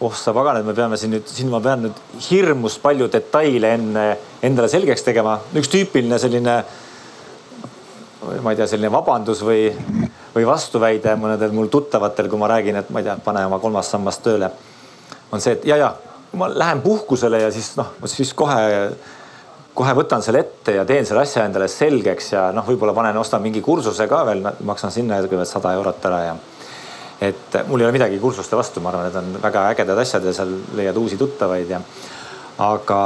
oh sa pagan, et me peame siin nüüd, siin ma pean nüüd hirmus palju detaile enne endale selgeks tegema. üks tüüpiline selline, ma ei tea, selline vabandus või, või vastuväide mõnedel mul tuttavatel, kui ma räägin, et ma ei tea, pane oma kolmas sammas tööle. on see, et ja, ja ma lähen puhkusele ja siis noh, siis kohe kohe võtan selle ette ja teen selle asja endale selgeks ja noh, võib-olla panen, ostan mingi kursuse ka veel, maksan sinna kõigepealt sada eurot ära ja. et mul ei ole midagi kursuste vastu, ma arvan, need on väga ägedad asjad ja seal leiad uusi tuttavaid ja. aga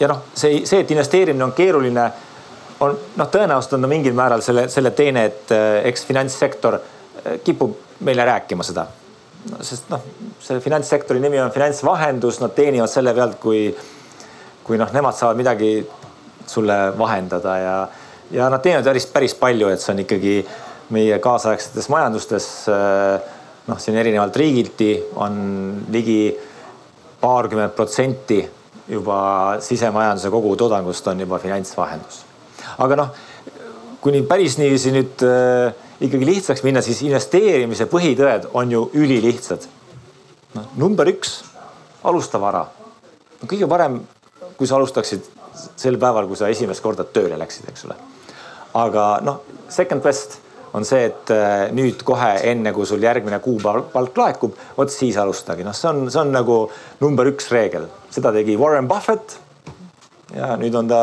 ja noh, see, see, et investeerimine on keeruline, on noh, tõenäoliselt on ta mingil määral selle, selle teene, et eh, eks finantssektor eh, kipub meile rääkima seda no,. sest noh, selle finantssektori nimi on finantsvahendus, nad teenivad selle pealt, kui kui noh, nemad saavad midagi sulle vahendada ja, ja nad teevad päris, päris palju, et see on ikkagi meie kaasaegsetes majandustes noh, siin erinevalt riigiti on ligi paarkümmend protsenti juba sisemajanduse kogutoodangust on juba finantsvahendus. aga noh, kui nüüd päris niiviisi nüüd äh, ikkagi lihtsaks minna, siis investeerimise põhitõed on ju ülilihtsad. noh, number üks, alusta vara. kõige parem, kui sa alustaksid sel päeval, kui sa esimest korda tööle läksid, eks ole. aga noh, second best on see, et äh, nüüd kohe enne, kui sul järgmine kuupalk laekub, vot siis alustage, noh, see on, see on nagu number üks reegel, seda tegi Warren Buffett. ja nüüd on ta,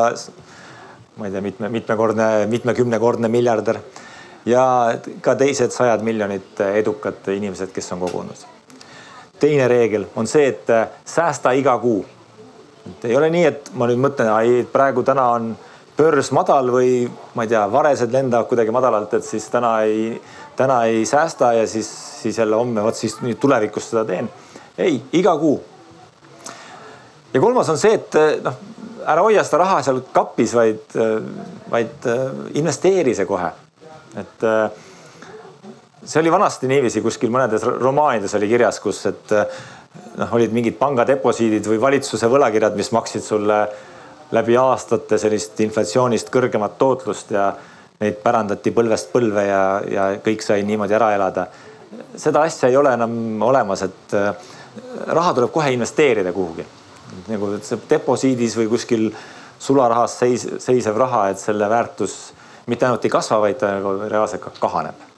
ma ei tea, mitme, mitmekordne, mitmekümnekordne miljardär ja ka teised sajad miljonid edukad inimesed, kes on kogunud. teine reegel on see, et äh, säästa iga kuu. Et ei ole nii, et ma nüüd mõtlen, ai praegu täna on börs madal või ma ei tea, varesed lendavad kuidagi madalalt, et siis täna ei, täna ei säästa ja siis, siis jälle homme, vot siis nüüd tulevikus seda teen. ei, iga kuu. ja kolmas on see, et noh, ära hoia seda raha seal kapis, vaid, vaid investeeri see kohe. et see oli vanasti niiviisi kuskil mõnedes romaanides oli kirjas, kus, et noh, olid mingid pangadeposiidid või valitsuse võlakirjad, mis maksid sulle läbi aastate sellist inflatsioonist kõrgemat tootlust ja neid pärandati põlvest põlve ja, ja kõik sai niimoodi ära elada. seda asja ei ole enam olemas, et äh, raha tuleb kohe investeerida kuhugi. nagu deposiidis või kuskil sularahas seis, seisev raha, et selle väärtus mitte ainult ei kasva, vaid ta nagu reaalselt ka kahaneb.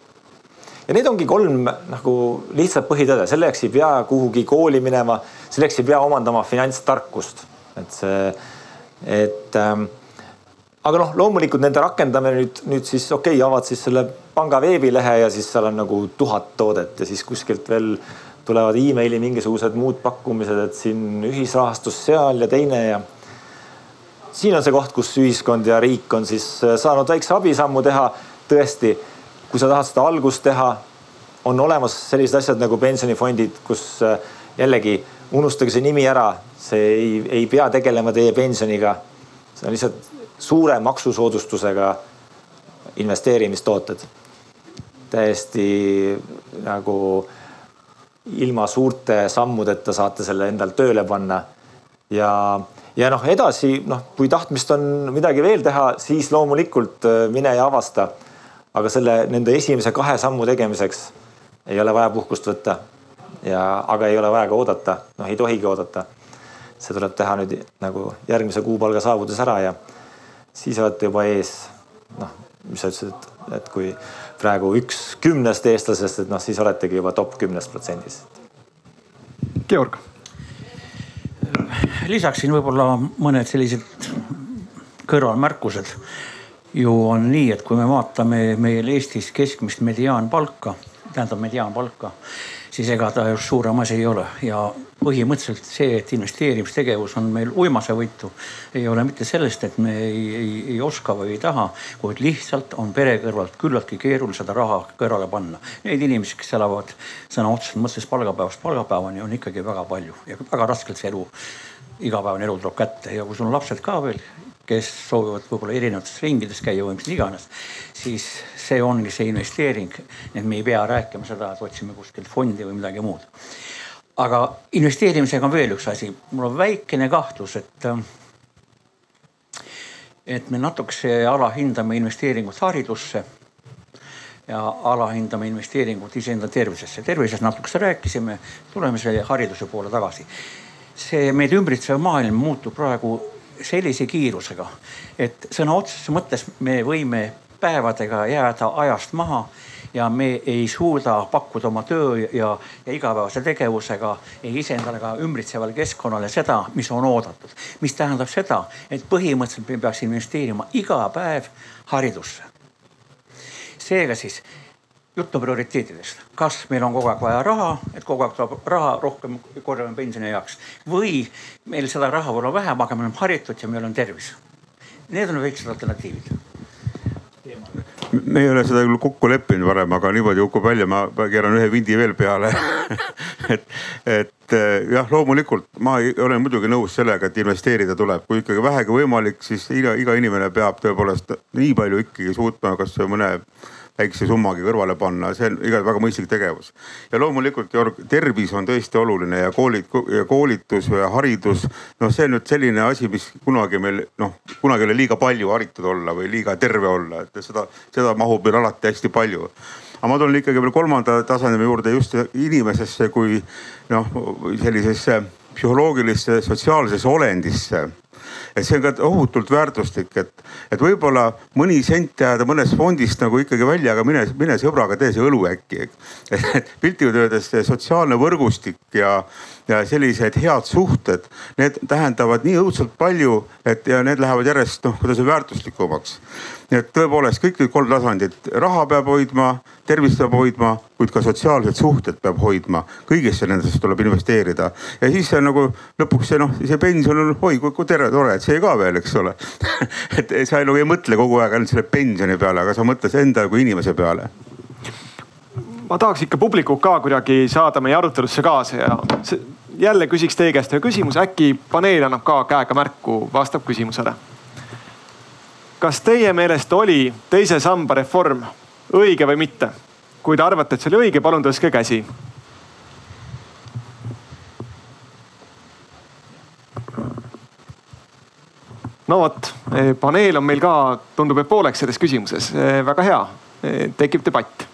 Ja need ongi kolm nagu lihtsat põhitõde, selleks ei pea kuhugi kooli minema, selleks ei pea omandama finantstarkust, et see et ähm, aga noh, loomulikult nende rakendamine nüüd, nüüd siis okei okay,, avad siis selle panga veebilehe ja siis seal on nagu tuhat toodet ja siis kuskilt veel tulevad emaili mingisugused muud pakkumised, et siin ühisrahastus seal ja teine ja. siin on see koht, kus ühiskond ja riik on siis äh, saanud väikse abisammu teha. tõesti, kui sa tahad seda algust teha, on olemas sellised asjad nagu pensionifondid, kus äh, jällegi unustage see nimi ära, see ei, ei pea tegelema teie pensioniga. see on lihtsalt suure maksusoodustusega investeerimistooted. täiesti nagu ilma suurte sammudeta saate selle endal tööle panna. ja, ja noh, edasi noh, kui tahtmist on midagi veel teha, siis loomulikult äh, mine ja avasta. Aga selle, nende esimese kahe sammu tegemiseks ei ole vaja puhkust võtta ja, aga ei ole vaja ka oodata, noh, ei tohigi oodata. see tuleb teha nüüd nagu järgmise kuupalga saabudes ära ja siis olete juba ees. noh, mis sa ütlesid, et, et kui praegu üks kümnest eestlasest, et noh, siis oletegi juba top kümnest protsendist. Georg. lisaksin võib-olla mõned sellised kõrvalmärkused. Ju on nii, et kui me vaatame meil Eestis keskmist mediaanpalka, tähendab mediaanpalka siis ega ta just suurem asi ei ole ja põhimõtteliselt see, et investeerimistegevus on meil uimasevõitu, ei ole mitte sellest, et me ei, ei, ei oska või ei taha, kuid lihtsalt on pere kõrvalt küllaltki keeruline seda raha kõrvale panna. Neid inimesi, kes elavad sõna otseses mõttes palgapäevast palgapäevani, on ikkagi väga palju ja väga raskelt see elu, igapäevane elu tuleb kätte ja kui sul on lapsed ka veel, kes soovivad võib-olla erinevates ringides käia või mis iganes, siis see ongi see investeering. et me ei pea rääkima seda, et otsime kuskilt fondi või midagi muud. aga investeerimisega on veel üks asi, mul on väikene kahtlus, et et me natukese alahindame investeeringut haridusse ja alahindame investeeringut iseenda tervisesse. tervisest natukese rääkisime, tuleme selle hariduse poole tagasi. see meid ümbritsev maailm muutub praegu sellise kiirusega, et sõna otseses mõttes me võime päevadega jääda ajast maha ja me ei suuda pakkuda oma töö ja, ja igapäevase tegevusega ei iseendale ega ümbritsevale keskkonnale seda, mis on oodatud. mis tähendab seda, et põhimõtteliselt me peaks investeerima iga päev haridusse. seega siis jutt on prioriteetidest, kas meil on kogu aeg vaja raha, et kogu aeg tuleb raha rohkem korjame pensioni jaoks? Või meil seda raha võib-olla vähem, aga me oleme haritud ja meil on tervis. Need on väiksed alternatiivid. Me ei ole seda küll kokku leppinud varem, aga niimoodi kukub välja, ma keeran ühe vindi veel peale. Et, et eh, jah, loomulikult ma olen muidugi nõus sellega, et investeerida tuleb, kui ikkagi vähegi võimalik, siis iga, iga inimene peab tõepoolest nii palju ikkagi suutma, kas mõne väikse summagi kõrvale panna, see on igatahes väga mõistlik tegevus. ja loomulikult tervis on tõesti oluline ja koolid koolitus ja haridus. noh, see on nüüd selline asi, mis kunagi meil noh, kunagi ei ole liiga palju haritud olla või liiga terve olla, et seda, seda mahub meil alati hästi palju aga ma tulen ikkagi veel kolmanda tasandi juurde just inimesesse kui noh, sellisesse psühholoogilisse sotsiaalsesse olendisse et see on ka ohutult väärtuslik, et, et võib-olla mõni sent jääda mõnest fondist nagu ikkagi välja, aga mine, mine sõbraga tee see õlu äkki. et piltlikult öeldes sotsiaalne võrgustik ja, ja sellised head suhted, need tähendavad nii õudselt palju, et ja need lähevad järjest noh, kuidas öelda väärtuslikumaks nii et tõepoolest kõik need kolm tasandit, raha peab hoidma, tervist peab hoidma, kuid ka sotsiaalsed suhted peab hoidma. kõigisse nendesse tuleb investeerida. Ja siis see nagu lõpuks see noh, see pension on oi kui tere, tore, et see ka veel, eks ole. Et sa nagu ei mõtle kogu aeg ainult selle pensioni peale, aga sa mõtled enda kui inimese peale. Ma tahaks ikka publikut ka kuidagi saada meie arutelusse kaasa ja jälle küsiks teie käest ühe küsimuse, äkki paneel annab ka käega märku, vastab küsimusele kas teie meelest oli teise samba reform õige või mitte? kui te arvate, et see oli õige, palun tõstke käsi. no vot, eh, paneel on meil ka, tundub, et pooleks selles küsimuses. Eh, väga hea, eh, tekib debatt.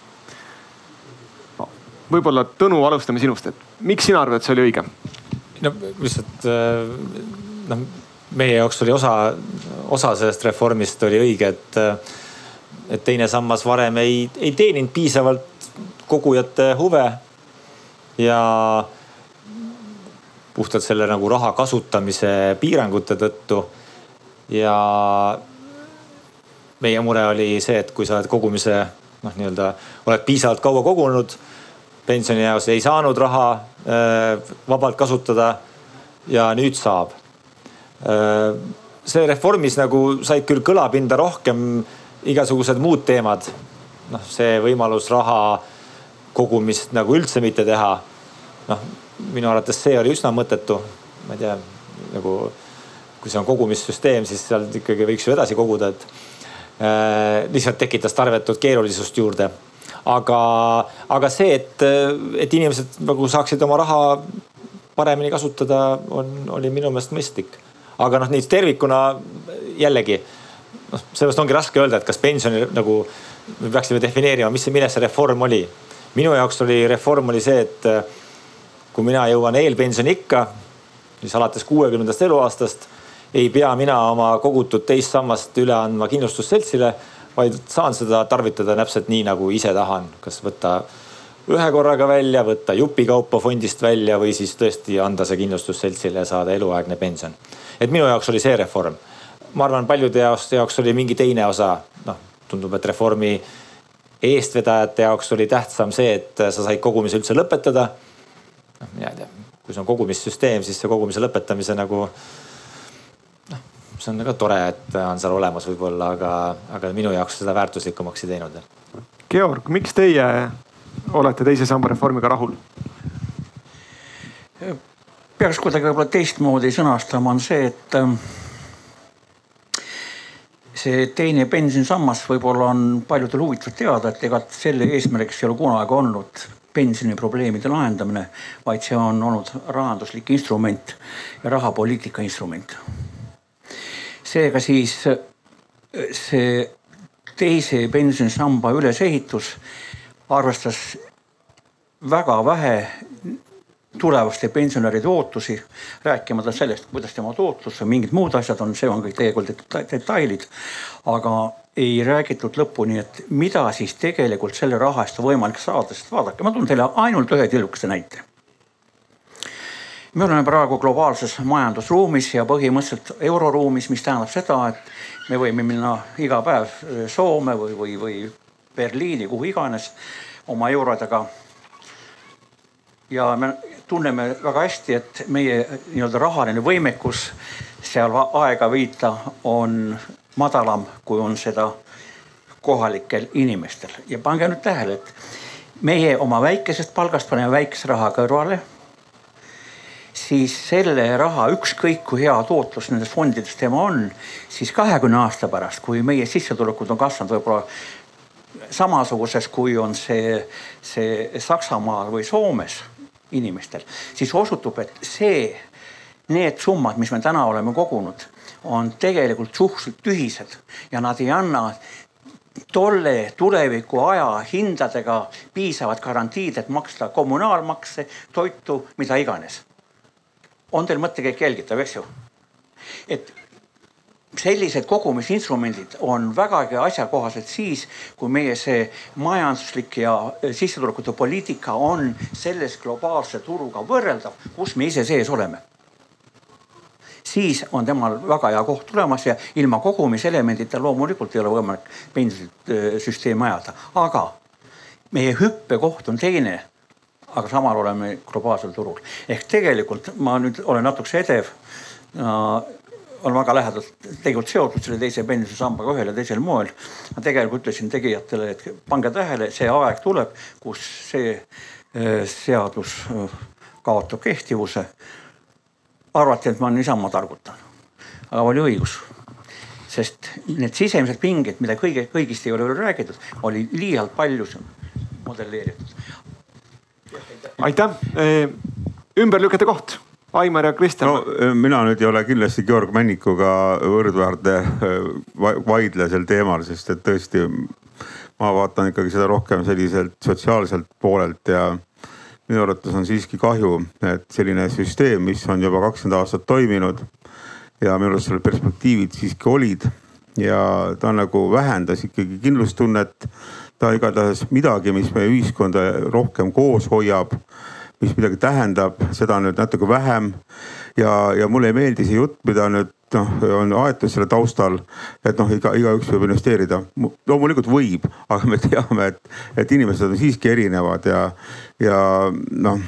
võib-olla Tõnu, alustame sinust, et miks sina arvad, et see oli õige? no lihtsalt noh meie jaoks oli osa, osa sellest reformist oli õige, et, et teine sammas varem ei, ei teeninud piisavalt kogujate huve. ja puhtalt selle nagu raha kasutamise piirangute tõttu. ja meie mure oli see, et kui sa oled kogumise noh, nii-öelda oled piisavalt kaua kogunud, pensioni jaoks ei saanud raha äh, vabalt kasutada ja nüüd saab see reformis nagu said küll kõlapinda rohkem igasugused muud teemad. noh, see võimalus raha kogumist nagu üldse mitte teha. noh, minu arvates see oli üsna mõttetu. ma ei tea, nagu kui see on kogumissüsteem, siis seal ikkagi võiks ju edasi koguda, et äh, lihtsalt tekitas tarvetut keerulisust juurde. aga, aga see, et, et inimesed nagu saaksid oma raha paremini kasutada, on, oli minu meelest mõistlik aga noh, nii tervikuna jällegi noh, sellest ongi raske öelda, et kas pensioni nagu me peaksime defineerima, mis, milles see reform oli. minu jaoks oli reform oli see, et äh, kui mina jõuan eelpensioniikka, siis alates kuuekümnendast eluaastast ei pea mina oma kogutud teist sammast üle andma kindlustusseltsile, vaid saan seda tarvitada täpselt nii, nagu ise tahan, kas võtta ühe korraga välja, võtta jupikaupa fondist välja või siis tõesti anda see kindlustusseltsile ja saada eluaegne pension et minu jaoks oli see reform. ma arvan, paljude jaoks, jaoks oli mingi teine osa, noh tundub, et reformi eestvedajate jaoks oli tähtsam see, et sa said kogumise üldse lõpetada. noh, mina ei tea, kui see on kogumissüsteem, siis see kogumise lõpetamise nagu noh, see on ka tore, et on seal olemas võib-olla, aga, aga minu jaoks seda väärtuslikumaks ei teinud. Georg, miks teie olete teise samba reformiga rahul? Peaks kuidagi võib-olla teistmoodi sõnastama, on see, et ähm, see teine pensionisammas võib-olla on paljudel huvitav teada, et ega selle eesmärgiks ei ole kunagi olnud pensioniprobleemide lahendamine, vaid see on olnud rahanduslik instrument ja rahapoliitika instrument. seega siis see teise pensionisamba ülesehitus arvestas väga vähe tulevaste pensionäride ootusi, rääkimata sellest, kuidas tema tootlus ja mingid muud asjad on, see on kõik tegelikult detailid. aga ei räägitud lõpuni, et mida siis tegelikult selle raha eest on võimalik saada, sest vaadake, ma toon teile ainult ühe tillukese näite. me oleme praegu globaalses majandusruumis ja põhimõtteliselt euroruumis, mis tähendab seda, et me võime minna iga päev Soome või, või, või Berliini, kuhu iganes oma eurodega ja me tunneme väga hästi, et meie nii-öelda rahaline võimekus seal aega viita on madalam, kui on seda kohalikel inimestel ja pange nüüd tähele, et meie oma väikesest palgast paneme väikese raha kõrvale. siis selle raha, ükskõik kui hea tootlus nendes fondides tema on, siis kahekümne aasta pärast, kui meie sissetulekud on kasvanud võib-olla samasuguses, kui on see, see Saksamaal või Soomes inimestel, siis osutub, et see, need summad, mis me täna oleme kogunud, on tegelikult suhteliselt tühised ja nad ei anna tolle tuleviku aja hindadega piisavat garantiid, et maksta kommunaalmakse, toitu, mida iganes. on teil mõttekäik jälgitav, eks ju? et sellised kogumisinstrumendid on vägagi asjakohased siis, kui meie see majanduslik ja sissetulekute poliitika on selles globaalse turuga võrreldav, kus me ise sees oleme. siis on temal väga hea koht tulemas ja ilma kogumiselemendita loomulikult ei ole võimalik pensionisüsteemi ajada, aga meie hüppekoht on teine aga samal oleme globaalsel turul. ehk tegelikult ma nüüd olen natukese edev olen väga lähedalt tegelikult seotud selle teise pensionisambaga ühel ja teisel moel. ma tegelikult ütlesin tegijatele, et pange tähele, see aeg tuleb, kus see äh, seadus äh, kaotab kehtivuse. arvati, et ma niisama targutan, aga oli õigus sest need sisemised pinged, mida kõige, kõigist ei ole veel räägitud, oli liialt palju modelleeritud. aitäh, ümber lükata koht Aimar ja Kristjan. no äh, mina nüüd ei ole kindlasti Georg Männikuga võrdväärne äh, vaidle sel teemal, sest et tõesti ma vaatan ikkagi seda rohkem selliselt sotsiaalselt poolelt ja minu arvates on siiski kahju, et selline süsteem, mis on juba kakskümmend aastat toiminud ja minu arust selle perspektiivid siiski olid ja ta nagu vähendas ikkagi kindlustunnet. ta igatahes midagi, mis meie ühiskonda rohkem koos hoiab mis midagi tähendab, seda nüüd natuke vähem. ja, ja mulle ei meeldi see jutt, mida nüüd noh, on aetud selle taustal, et noh, iga, igaüks võib investeerida. loomulikult võib, aga me teame, et, et inimesed on siiski erinevad ja, ja noh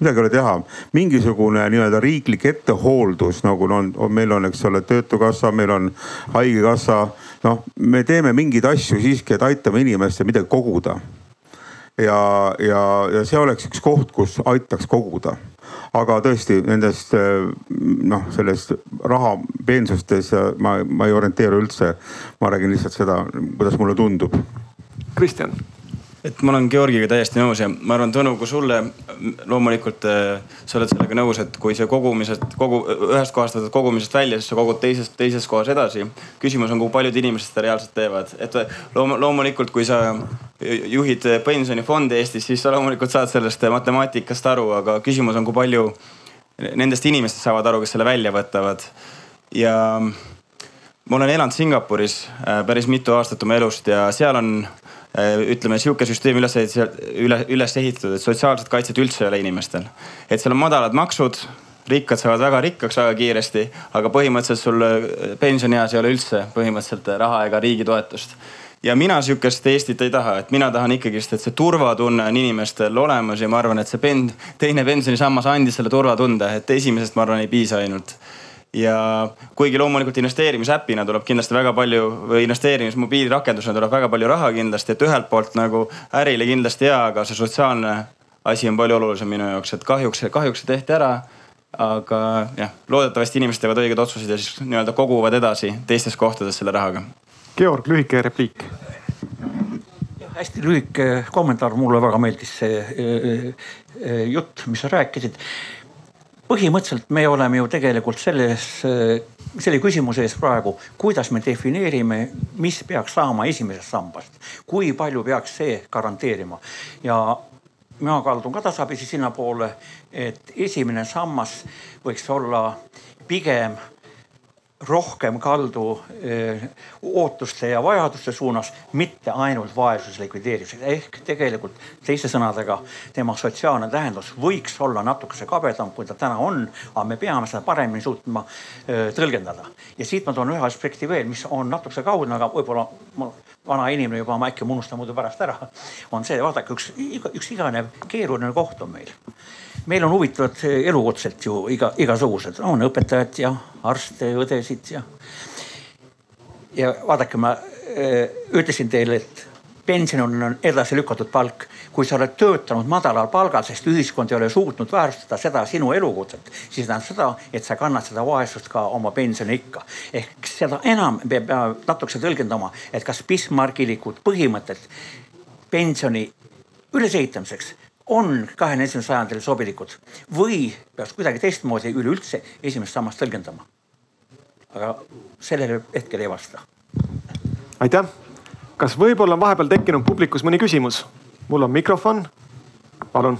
midagi ei ole teha, mingisugune nii-öelda riiklik ettehooldus nagu on, on, meil on, eks ole, töötukassa, meil on haigekassa. noh, me teeme mingeid asju siiski, et aitame inimestel midagi koguda ja, ja, ja see oleks üks koht, kus aitaks koguda. aga tõesti nendest noh, sellest raha peensustes ma, ma ei orienteeru üldse. ma räägin lihtsalt seda, kuidas mulle tundub. Kristjan et ma olen Georgiga täiesti nõus ja ma arvan, Tõnu, kui sulle loomulikult äh, sa oled sellega nõus, et kui see kogumised, kogu, ühest kohast võtad kogumisest välja, siis sa kogud teisest, teises kohas edasi. küsimus on, kui paljud inimesed seda reaalselt teevad, et loom, loomulikult, kui sa juhid pensionifondi Eestis, siis sa loomulikult saad sellest matemaatikast aru, aga küsimus on, kui palju nendest inimestest saavad aru, kes selle välja võtavad. ja ma olen elanud Singapuris äh, päris mitu aastat oma elust ja seal on Äh, ütleme sihuke süsteem üles üle, üles ehitatud, et sotsiaalset kaitset üldse ei ole inimestel. et seal on madalad maksud, rikkad saavad väga rikkaks väga kiiresti, aga põhimõtteliselt sul äh, pensionieas ei ole üldse põhimõtteliselt raha ega riigi toetust ja mina sihukest Eestit ei taha, et mina tahan ikkagist, et see turvatunne on inimestel olemas ja ma arvan, et see pen-, teine pensionisammas andis selle turvatunde, et esimesest, ma arvan, ei piisa ainult ja kuigi loomulikult investeerimisäpina tuleb kindlasti väga palju või investeerimismobiilirakendusena tuleb väga palju raha kindlasti, et ühelt poolt nagu ärile kindlasti hea, aga see sotsiaalne asi on palju olulisem minu jaoks, et kahjuks, kahjuks see tehti ära. aga jah, loodetavasti inimesed teevad õiged otsused ja siis nii-öelda koguvad edasi teistes kohtades selle rahaga. Georg, lühike repliik hästi lühike kommentaar, mulle väga meeldis see äh, äh, jutt, mis sa rääkisid põhimõtteliselt me oleme ju tegelikult selles, selle küsimuse ees praegu, kuidas me defineerime, mis peaks saama esimesest sambast, kui palju peaks see garanteerima? Ja mina kaldun ka tasapisi sinnapoole, et esimene sammas võiks olla pigem rohkem kaldu eh, ootuste ja vajaduste suunas, mitte ainult vaesuse likvideerimisega. ehk tegelikult teiste sõnadega tema sotsiaalne tähendus võiks olla natukese kabedam, kui ta täna on, aga me peame seda paremini suutma eh, tõlgendada. ja siit ma toon ühe aspekti veel, mis on natukese kaudne, aga võib-olla ma vana inimene juba, ma äkki unustan muidu pärast ära. on see, vaadake üks, üks iganev keeruline koht on meil meil on huvitavad elukutset ju iga, igasugused, on õpetajad ja arste, õdesid ja. ja vaadake, ma äh, ütlesin teile, et pension on edasi lükatud palk. kui sa oled töötanud madalal palgal, sest ühiskond ei ole suutnud väärtustada seda sinu elukutset, siis tähendab seda, et sa kannad seda vaesust ka oma pensioniikka. ehk seda enam peab natukese tõlgendama, et kas Bismarckilikud põhimõtted pensioni ülesehitamiseks on kahekümne esimesel sajandil sobilikud või peaks kuidagi teistmoodi üleüldse esimest sammast tõlgendama. aga sellele hetkel ei vasta. aitäh kas võib-olla on vahepeal tekkinud publikus mõni küsimus? mul on mikrofon, palun.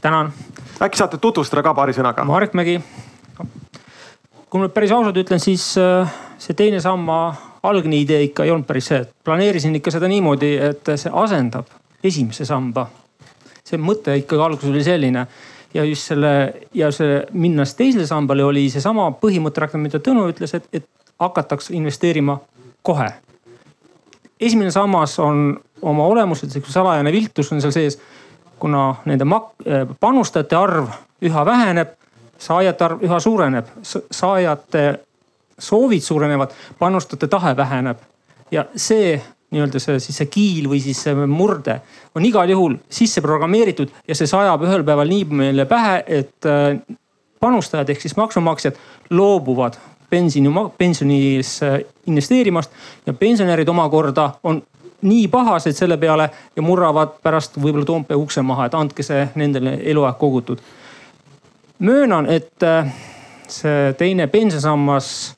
tänan. äkki saate tutvustada ka paari sõnaga? Marek Mägi. kui ma nüüd päris ausalt ütlen, siis äh, see teine samba algne idee ikka ei olnud päris see, et planeerisin ikka seda niimoodi, et see asendab esimese samba. see mõte ikkagi alguses oli selline ja just selle ja see minnes teisele sambale oli seesama põhimõte, mida Tõnu ütles, et, et hakatakse investeerima kohe. esimene sammas on oma olemuselt sihuke salajane viltus on seal sees. kuna nende mak-, äh, panustajate arv üha väheneb, saajate arv üha suureneb, saajate soovid suurenevad, panustajate tahe väheneb. ja see nii-öelda see siis see kiil või siis see murde on igal juhul sisse programmeeritud ja see sajab ühel päeval nii meile pähe, et äh, panustajad ehk siis maksumaksjad loobuvad pensioni, pensionisse investeerimast ja pensionärid omakorda on nii pahased selle peale ja murravad pärast võib-olla Toompea ukse maha, et andke see nendele eluaeg kogutud. möönan, et äh, see teine pensionisammas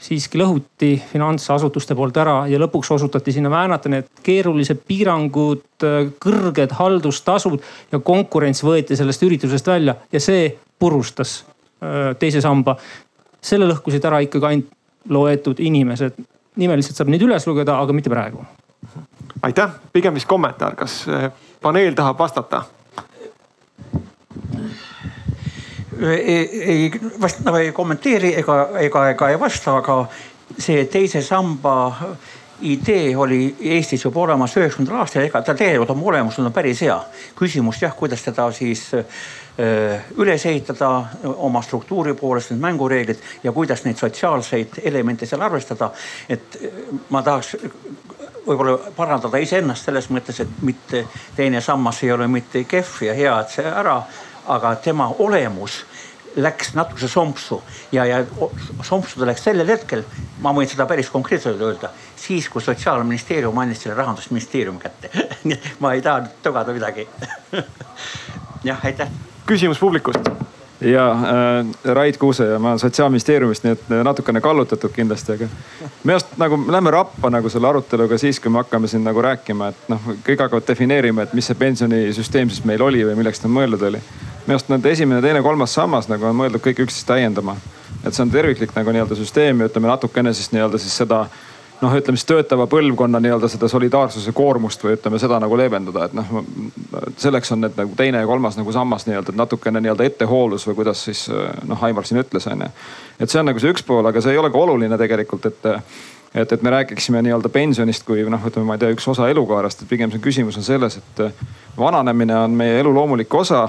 siiski lõhuti finantsasutuste poolt ära ja lõpuks osutati sinna väänata need keerulised piirangud, kõrged haldustasud ja konkurents võeti sellest üritusest välja ja see purustas teise samba selle lõhkusid ära ikkagi ainult loetud inimesed. nimeliselt saab neid üles lugeda, aga mitte praegu. aitäh, pigem vist kommentaar, kas paneel tahab vastata? Ei, ei vast nagu ei kommenteeri ega, ega, ega ei vasta, aga see teise samba idee oli Eestis juba olemas üheksakümnendal aastal, ega ta tegelikult oma olemuselt on päris hea. küsimus jah, kuidas teda siis Äh, üles ehitada oma struktuuri poolest need mängureeglid ja kuidas neid sotsiaalseid elemente seal arvestada. et äh, ma tahaks võib-olla parandada iseennast selles mõttes, et mitte teine sammas ei ole mitte kehv ja hea, et see ära, aga tema olemus läks natuke sompsu ja, ja sompsu ta läks sellel hetkel, ma võin seda päris konkreetselt öelda, siis kui sotsiaalministeerium andis selle rahandusministeeriumi kätte. Ma ei taha nüüd togada midagi. Jah, aitäh. Küsimus publikust. Ja äh, Rait Kuuse ja ma olen sotsiaalministeeriumist, nii et natukene kallutatud kindlasti, aga minu arust nagu lähme rappa nagu selle aruteluga siis, kui me hakkame siin nagu rääkima, et noh, kõik hakkavad defineerima, et mis see pensionisüsteem siis meil oli või milleks ta mõeldud oli. Minu arust need esimene, teine, kolmas sammas nagu on mõeldud kõik üksteist täiendama. et see on terviklik nagu nii-öelda süsteem ja ütleme natukene siis nii-öelda siis seda noh, ütleme siis töötava põlvkonna nii-öelda seda solidaarsuse koormust või ütleme seda nagu leevendada, et noh, selleks on need nagu teine ja kolmas nagu sammas nii-öelda, et natukene nii-öelda ettehoolus või kuidas siis noh, Aimar siin ütles, onju. et see on nagu see üks pool, aga see ei ole ka oluline tegelikult, et et, et me räägiksime nii-öelda pensionist kui noh, ütleme, ma ei tea, üks osa elukaarest, et pigem see küsimus on selles, et vananemine on meie elu loomulik osa.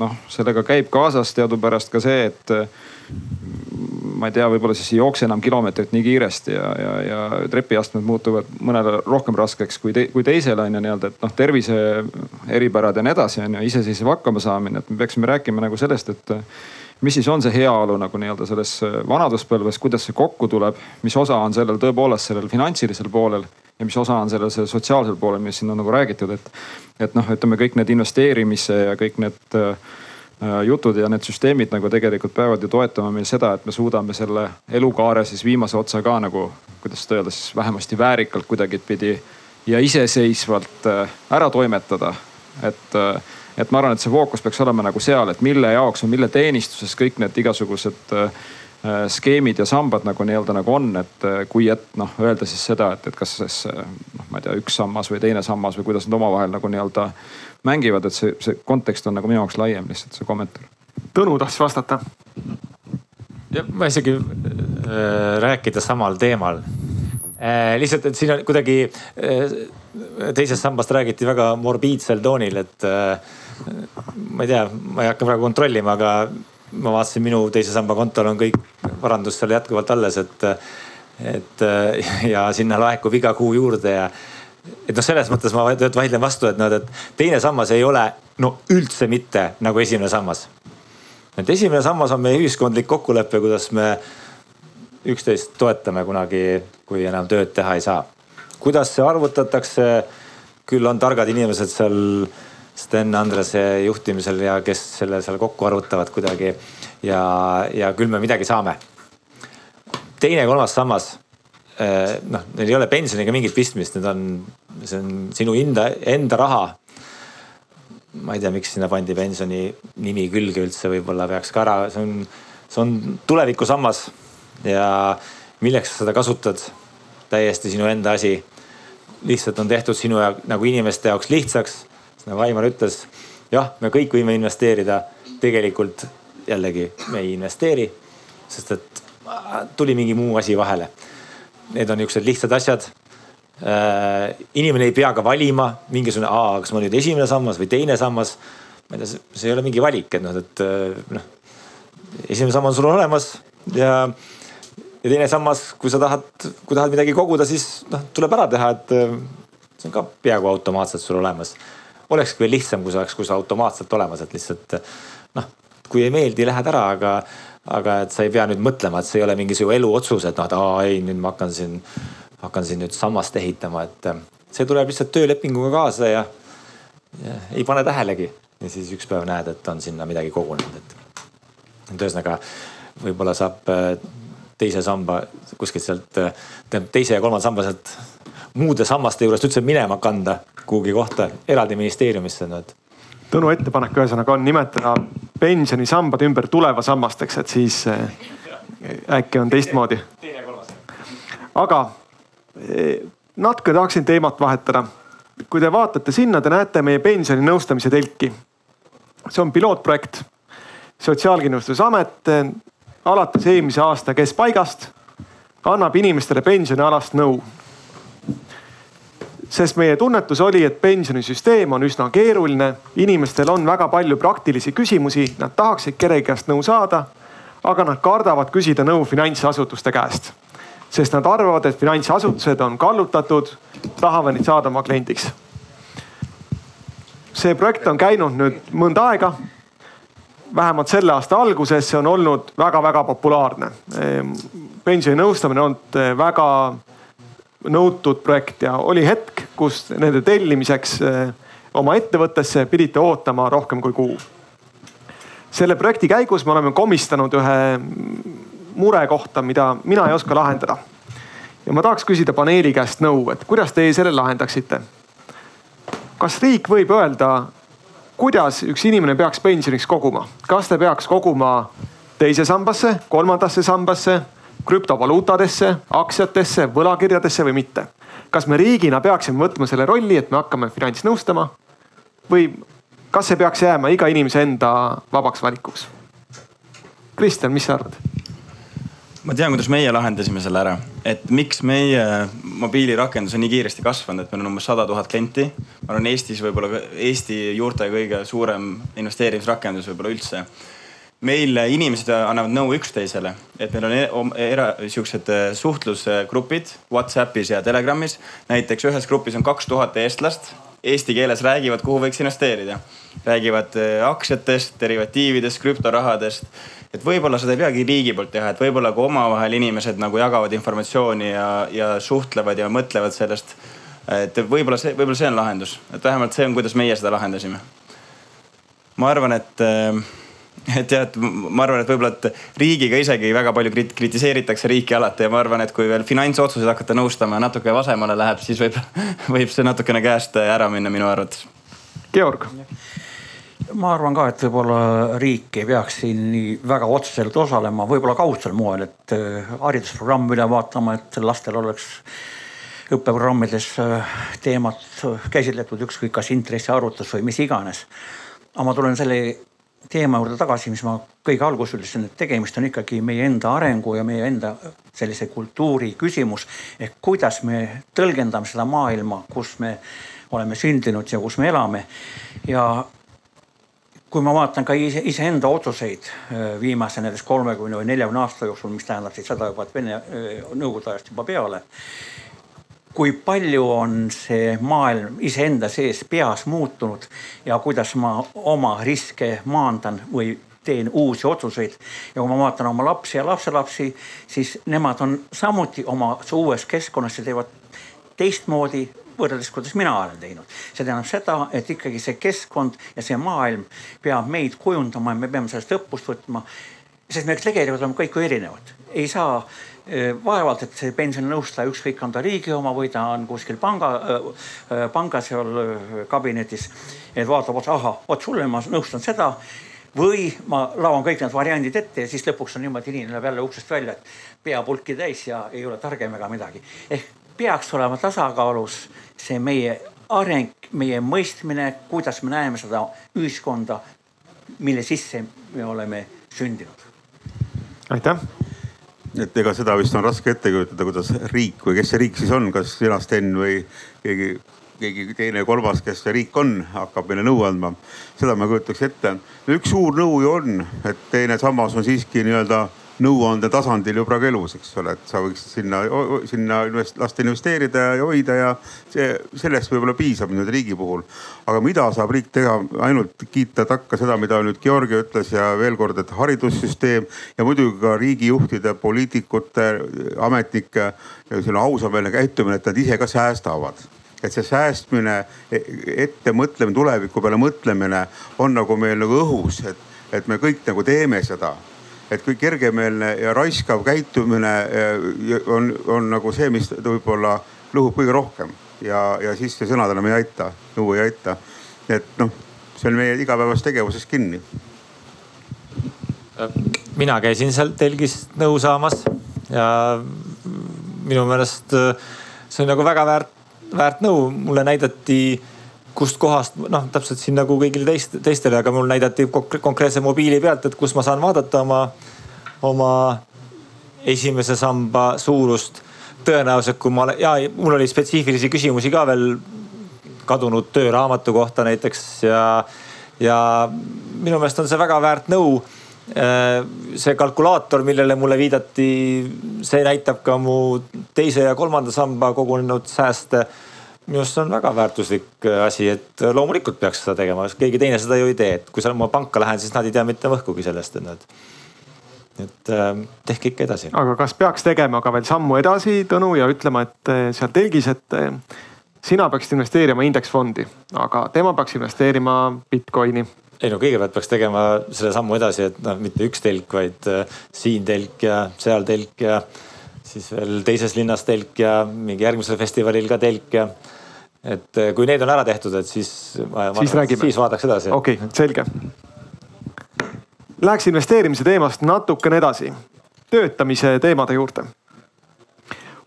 Noh, sellega käib kaasas teadupärast ka see, et ma ei tea, võib-olla siis ei jookse enam kilomeetrit nii kiiresti ja, ja, ja trepiastmed muutuvad mõnele rohkem raskeks kui te,, kui teisele on ju nii-öelda, et noh, tervise eripärad ja nii edasi on ju, iseseisev hakkamasaamine, et me peaksime rääkima nagu sellest, et mis siis on see heaolu nagu nii-öelda selles vanaduspõlves, kuidas see kokku tuleb, mis osa on sellel tõepoolest sellel finantsilisel poolel ja mis osa on sellel sotsiaalsel poolel, mis siin on nagu räägitud, et, et noh, ütleme kõik need investeerimise ja kõik need äh, Äh, jutud ja need süsteemid nagu tegelikult peavad ju toetama meil seda, et me suudame selle elukaare siis viimase otsa ka nagu, kuidas seda öelda siis vähemasti väärikalt kuidagipidi ja iseseisvalt äh, ära toimetada. et, äh, et ma arvan, et see fookus peaks olema nagu seal, et mille jaoks või mille teenistuses kõik need igasugused skeemid ja sambad nagu nii-öelda nagu on, et kui, et noh, öelda siis seda, et, et kas siis noh, ma ei tea, üks sammas või teine sammas või kuidas nad omavahel nagu nii-öelda mängivad, et see, see kontekst on nagu minu jaoks laiem lihtsalt see kommentaar. Tõnu tahtis vastata. ma isegi äh, rääkida samal teemal äh,. lihtsalt, et siin on kuidagi äh, teisest sambast räägiti väga morbiidsel toonil, et äh, ma ei tea, ma ei hakka praegu kontrollima, aga ma vaatasin, minu teise samba kontol on kõik varandus seal jätkuvalt alles, et et ja sinna laekub iga kuu juurde ja et noh, selles mõttes ma vaidlen vastu, et noh, et teine sammas ei ole no üldse mitte nagu esimene sammas. et esimene sammas on meie ühiskondlik kokkulepe, kuidas me üksteist toetame kunagi, kui enam tööd teha ei saa. kuidas see arvutatakse? küll on targad inimesed seal Sten Andrese juhtimisel ja kes selle seal kokku arvutavad kuidagi. ja, ja küll me midagi saame. teine ja kolmas sammas eh, noh, neil ei ole pensioniga mingit pistmist, need on, see on sinu enda, enda raha. ma ei tea, miks sinna pandi pensioni nimi külge üldse, võib-olla peaks ka ära, see on, see on tulevikusammas ja milleks sa seda kasutad, täiesti sinu enda asi. lihtsalt on tehtud sinu ja nagu inimeste jaoks lihtsaks nagu Aimar ütles, jah, me kõik võime investeerida, tegelikult jällegi me ei investeeri, sest et tuli mingi muu asi vahele. Need on niisugused lihtsad asjad äh,. inimene ei pea ka valima mingisugune, kas ma nüüd esimene sammas või teine sammas. ma ei tea, see ei ole mingi valik, et noh, et äh, noh. esimene sammas on sul olemas ja, ja teine sammas, kui sa tahad, kui tahad midagi koguda, siis noh, tuleb ära teha, et äh, see on ka peaaegu automaatselt sul olemas olekski veel lihtsam, kui see oleks, kui see automaatselt olemas, et lihtsalt noh, kui ei meeldi, lähed ära, aga, aga et sa ei pea nüüd mõtlema, et see ei ole mingi su eluotsus, et noh, et aa ei, nüüd ma hakkan siin, hakkan siin nüüd sammast ehitama, et see tuleb lihtsalt töölepinguga kaasa ja, ja ei pane tähelegi. ja siis üks päev näed, et on sinna midagi kogunenud, et, et ühesõnaga võib-olla saab äh, teise samba kuskilt sealt, tähendab teise ja kolmanda samba sealt muude sammaste juurest üldse minema kanda kuhugi kohta eraldi ministeeriumisse no,. Tõnu ettepanek ühesõnaga on nimetada pensionisambad ümber tulevasammasteks, et siis äh, äkki on teistmoodi. aga äh, natuke tahaksin teemat vahetada. kui te vaatate sinna, te näete meie pensioninõustamise telki. see on pilootprojekt. sotsiaalkindlustusamet äh, alates eelmise aasta keskpaigast annab inimestele pensionialast nõu sest meie tunnetus oli, et pensionisüsteem on üsna keeruline, inimestel on väga palju praktilisi küsimusi, nad tahaksid kellegi käest nõu saada, aga nad kardavad küsida nõu finantsasutuste käest. sest nad arvavad, et finantsasutused on kallutatud, tahavad neid saada oma kliendiks. see projekt on käinud nüüd mõnda aega. vähemalt selle aasta alguses see on olnud väga-väga populaarne. pensioninõustamine on olnud väga nõutud projekt ja oli hetk, kus nende tellimiseks eh, oma ettevõttesse pidite ootama rohkem kui kuu. selle projekti käigus me oleme komistanud ühe mure kohta, mida mina ei oska lahendada. ja ma tahaks küsida paneeli käest nõu, et kuidas teie selle lahendaksite? kas riik võib öelda, kuidas üks inimene peaks pensioniks koguma, kas ta peaks koguma teise sambasse, kolmandasse sambasse krüptovaluutadesse, aktsiatesse, võlakirjadesse või mitte. kas me riigina peaksime võtma selle rolli, et me hakkame finantsnõustama või kas see peaks jääma iga inimese enda vabaks valikuks? Kristjan, mis sa arvad? ma tean, kuidas meie lahendasime selle ära, et miks meie mobiilirakendus on nii kiiresti kasvanud, et meil on umbes sada tuhat klienti. ma arvan, Eestis võib-olla Eesti juurte kõige suurem investeerimisrakendus võib-olla üldse meil inimesed annavad nõu üksteisele, et meil on e-, era, siuksed äh, suhtlusgrupid Whatsappis ja Telegramis. näiteks ühes grupis on kaks tuhat eestlast, eesti keeles räägivad, kuhu võiks investeerida. räägivad äh, aktsiatest, derivatiividest, krüptorahadest. et võib-olla seda ei peagi riigi poolt teha, et võib-olla kui omavahel inimesed nagu jagavad informatsiooni ja, ja suhtlevad ja mõtlevad sellest. et võib-olla see, võib-olla see on lahendus, et vähemalt see on, kuidas meie seda lahendasime. ma arvan, et äh, et jah, et ma arvan, et võib-olla, et riigiga isegi väga palju krit kritiseeritakse riiki alati ja ma arvan, et kui veel finantsotsuseid hakata nõustama ja natuke vasemale läheb, siis võib, võib see natukene käest ära minna minu arvates. Georg ma arvan ka, et võib-olla riik ei peaks siin nii väga otseselt osalema, võib-olla kaudsel moel, et äh, haridusprogramm üle vaatama, et lastel oleks õppeprogrammides äh, teemat käsitletud, ükskõik kas intressiarvutus või mis iganes. aga ma tulen selle teema juurde tagasi, mis ma kõige alguses ütlesin, et tegemist on ikkagi meie enda arengu ja meie enda sellise kultuuri küsimus. ehk kuidas me tõlgendame seda maailma, kus me oleme sündinud ja kus me elame. ja kui ma vaatan ka ise, iseenda otsuseid äh, viimase näiteks kolmekümne või neljakümne aasta jooksul, mis tähendab siis seda juba, et Vene äh, Nõukogude ajast juba peale. Kui palju on see maailm iseenda sees peas muutunud ja kuidas ma oma riske maandan või teen uusi otsuseid. ja kui ma vaatan oma lapsi ja lapselapsi, siis nemad on samuti oma uues keskkonnas ja teevad teistmoodi võrreldes, kuidas mina olen teinud. see tähendab seda, et ikkagi see keskkond ja see maailm peab meid kujundama ja me peame sellest õppust võtma. sest me tegelikult oleme kõik ju erinevad, ei saa vaevalt, et see pensioninõustaja, ükskõik on ta riigi oma või ta on kuskil panga, eh, panga seal eh, kabinetis. et vaatab otsa, ahah, vot sulle ma nõustan seda või ma laon kõik need variandid ette ja siis lõpuks on niimoodi, inimene läheb jälle uksest välja, et pea pulki täis ja ei ole targem ega midagi. ehk peaks olema tasakaalus see meie areng, meie mõistmine, kuidas me näeme seda ühiskonda, mille sisse me oleme sündinud. aitäh. Et ega seda vist on raske ette kujutada, kuidas riik või kes see riik siis on, kas sina, Sten või keegi, keegi teine, kolmas, kes see riik on, hakkab meile nõu andma. seda ma kujutaks ette. üks suur nõu ju on, et teine sammas on siiski nii-öelda nõuande tasandil ju praegu elus, eks ole, et sa võiksid sinna, sinna invest, lasta investeerida ja hoida ja see, sellest võib-olla piisab nüüd riigi puhul. aga mida saab riik teha, ainult kiita takka seda, mida nüüd Georgi ütles ja veel kord, et haridussüsteem ja muidugi ka riigijuhtide, poliitikute, ametnike selline ausameelne käitumine, et nad ise ka säästavad. Et see säästmine, ettemõtlemine, tuleviku peale mõtlemine on nagu meil nagu õhus, et, et me kõik nagu teeme seda et kui kergemeelne ja raiskav käitumine eh, on, on nagu see, mis võib-olla lõhub kõige rohkem ja, ja siis see sõnad enam ei aita, nõu ei aita. et noh, see on meie igapäevases tegevuses kinni. mina käisin seal telgis nõu saamas ja minu meelest eh, see on nagu väga väärt, väärt nõu. mulle näidati kust kohast noh, täpselt siin nagu kõigile teist, teistele, aga mul näidati konkreetse mobiili pealt, et kus ma saan vaadata oma, oma esimese samba suurust. tõenäoliselt, kui ma olen ja mul oli spetsiifilisi küsimusi ka veel kadunud tööraamatu kohta näiteks ja, ja minu meelest on see väga väärt nõu see kalkulaator, millele mulle viidati, see näitab ka mu teise ja kolmanda samba kogunenud sääste minu arust see on väga väärtuslik äh, asi, et äh, loomulikult peaks seda tegema, keegi teine seda ju ei tee, et kui sa oma panka lähed, siis nad ei tea mitte mõhkugi sellest, et nad. et äh, tehke ikka edasi. aga kas peaks tegema ka veel sammu edasi, Tõnu, ja ütlema, et seal telgis, et sina peaksid investeerima indeksfondi, aga tema peaks investeerima Bitcoini ei no kõigepealt peaks tegema selle sammu edasi, et noh, mitte üks telk, vaid äh, siin telk ja seal telk ja siis veel teises linnas telk ja mingi järgmisel festivalil ka telk ja et eh, kui need on ära tehtud, et siis. siis räägime. siis vaadaks edasi. okei okay,, selge. Läheks investeerimise teemast natukene edasi, töötamise teemade juurde.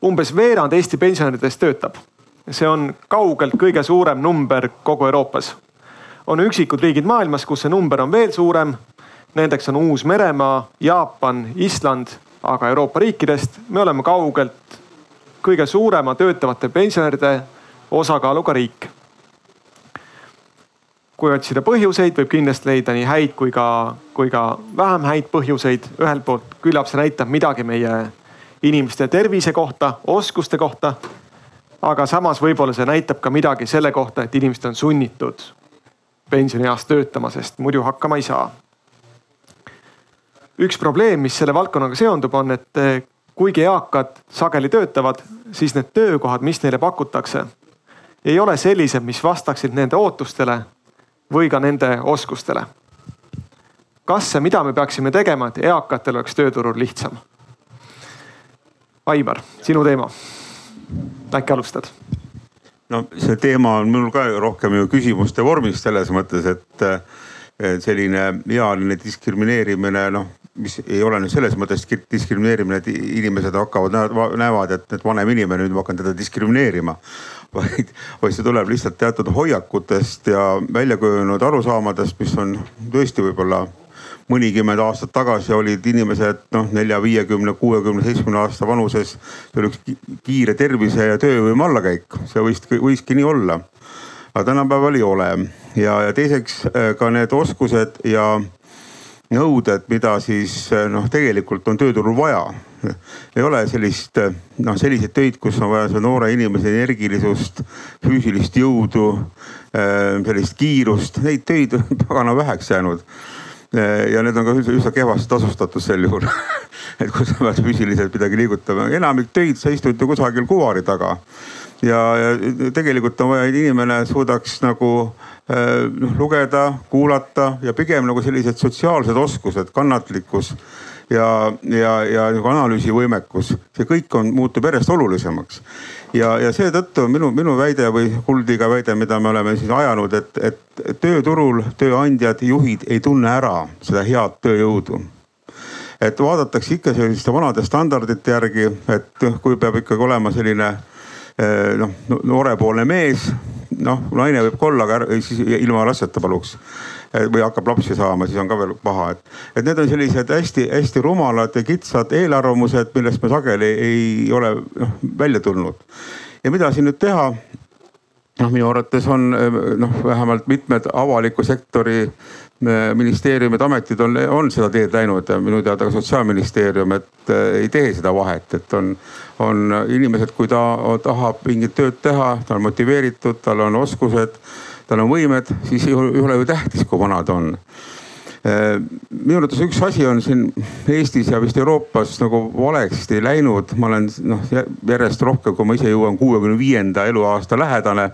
umbes veerand Eesti pensionäridest töötab. see on kaugelt kõige suurem number kogu Euroopas. on üksikud riigid maailmas, kus see number on veel suurem. Nendeks on Uus-Meremaa, Jaapan, Island, aga Euroopa riikidest me oleme kaugelt kõige suurema töötavate pensionäride osakaaluga riik. kui otsida põhjuseid, võib kindlasti leida nii häid kui ka, kui ka vähem häid põhjuseid. ühelt poolt küllap see näitab midagi meie inimeste tervise kohta, oskuste kohta. aga samas võib-olla see näitab ka midagi selle kohta, et inimesed on sunnitud pensionieas töötama, sest muidu hakkama ei saa. üks probleem, mis selle valdkonnaga seondub, on, et kuigi eakad sageli töötavad, siis need töökohad, mis neile pakutakse ei ole sellised, mis vastaksid nende ootustele või ka nende oskustele. kas ja mida me peaksime tegema, et eakatel oleks tööturul lihtsam? Aivar, sinu teema. äkki alustad? no see teema on minul ka rohkem ju küsimuste vormis selles mõttes, et selline ealine diskrimineerimine, noh mis ei ole nüüd selles mõttes diskrimineerimine, et inimesed hakkavad, näevad, et, et vanem inimene, nüüd ma hakkan teda diskrimineerima vaid, vaid see tuleb lihtsalt teatud hoiakutest ja välja kujunenud arusaamadest, mis on tõesti võib-olla mõnikümmend aastat tagasi olid inimesed noh, nelja, viiekümne, kuuekümne, seitsmekümne aasta vanuses. see oli üks kiire tervise ja töövõime allakäik, see võis, võiski nii olla. aga tänapäeval ei ole ja, ja teiseks ka need oskused ja nõuded, mida siis noh, tegelikult on tööturul vaja. ei ole sellist noh, selliseid töid, kus on vaja seda noore inimese energilisust, füüsilist jõudu, sellist kiirust, neid töid on pagana väheks jäänud ja need on ka üsna, kehvasti tasustatud sel juhul et kui sa pead füüsiliselt midagi liigutama, enamik töid sa istud ju kusagil kuvari taga. ja, ja tegelikult on vaja, et inimene suudaks nagu noh lugeda, kuulata ja pigem nagu sellised sotsiaalsed oskused, kannatlikkus ja, ja, ja nagu analüüsivõimekus, see kõik on, muutub järjest olulisemaks. ja, ja seetõttu minu, minu väide või Kuldiga väide, mida me oleme siis ajanud, et, et tööturul tööandjad, juhid ei tunne ära seda head tööjõudu et vaadatakse ikka selliste vanade standardite järgi, et kui peab ikkagi olema selline eh, noh, noorepoolne mees, noh naine võib ka olla, aga siis ilma lasteta paluks Eh, või hakkab lapsi saama, siis on ka veel paha, et, et need on sellised hästi-hästi rumalad ja kitsad eelarvamused, millest me sageli ei ole noh välja tulnud. ja mida siin nüüd teha? noh, minu arvates on noh, vähemalt mitmed avaliku sektori eh, ministeeriumid, ametid on, on seda teed läinud minu teada ka sotsiaalministeerium, et äh, ei tee seda vahet, et on, on inimesed, kui ta tahab mingit tööd teha, ta on motiveeritud, tal on oskused tal on võimed, siis ei ole ju tähtis, kui vana ta on äh, minu arvates üks asi on siin Eestis ja vist Euroopas nagu valesti läinud, ma olen noh järjest rohkem, kui ma ise jõuan kuuekümne viienda eluaasta lähedale.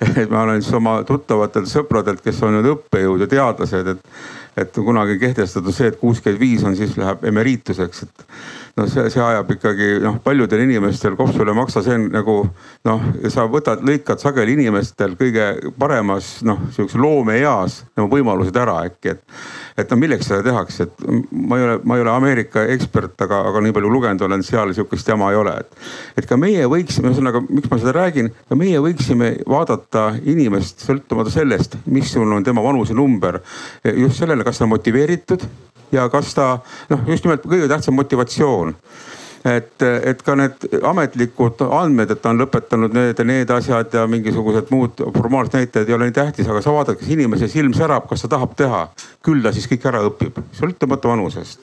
et ma olen siis oma tuttavatelt sõpradelt, kes on nüüd õppejõud ja teadlased, et, et kunagi kehtestatud see, et kuuskümmend viis on, siis läheb emeriituseks, et no see, see ajab ikkagi noh, paljudel inimestel kopsule maksa, see on nagu noh, sa võtad, lõikad sageli inimestel kõige paremas noh, sihukese loomeeas nagu võimalused ära äkki, et. et no milleks seda tehakse, et ma ei ole, ma ei ole Ameerika ekspert, aga, aga nii palju lugenud olen, seal sihukest jama ei ole, et. et ka meie võiksime, ühesõnaga, miks ma seda räägin, ka meie võiksime vaadata inimest sõltumata sellest, missugune on tema vanusenumber. just sellele, kas ta on motiveeritud ja kas ta noh, just nimelt kõige tähtsam motivatsioon et, et ka need ametlikud andmed, et ta on lõpetanud need ja need asjad ja mingisugused muud formaalsed näitajad ei ole nii tähtis, aga sa vaatad, kas inimese silm särab, kas ta tahab teha. küll ta siis kõik ära õpib, sõltumata vanusest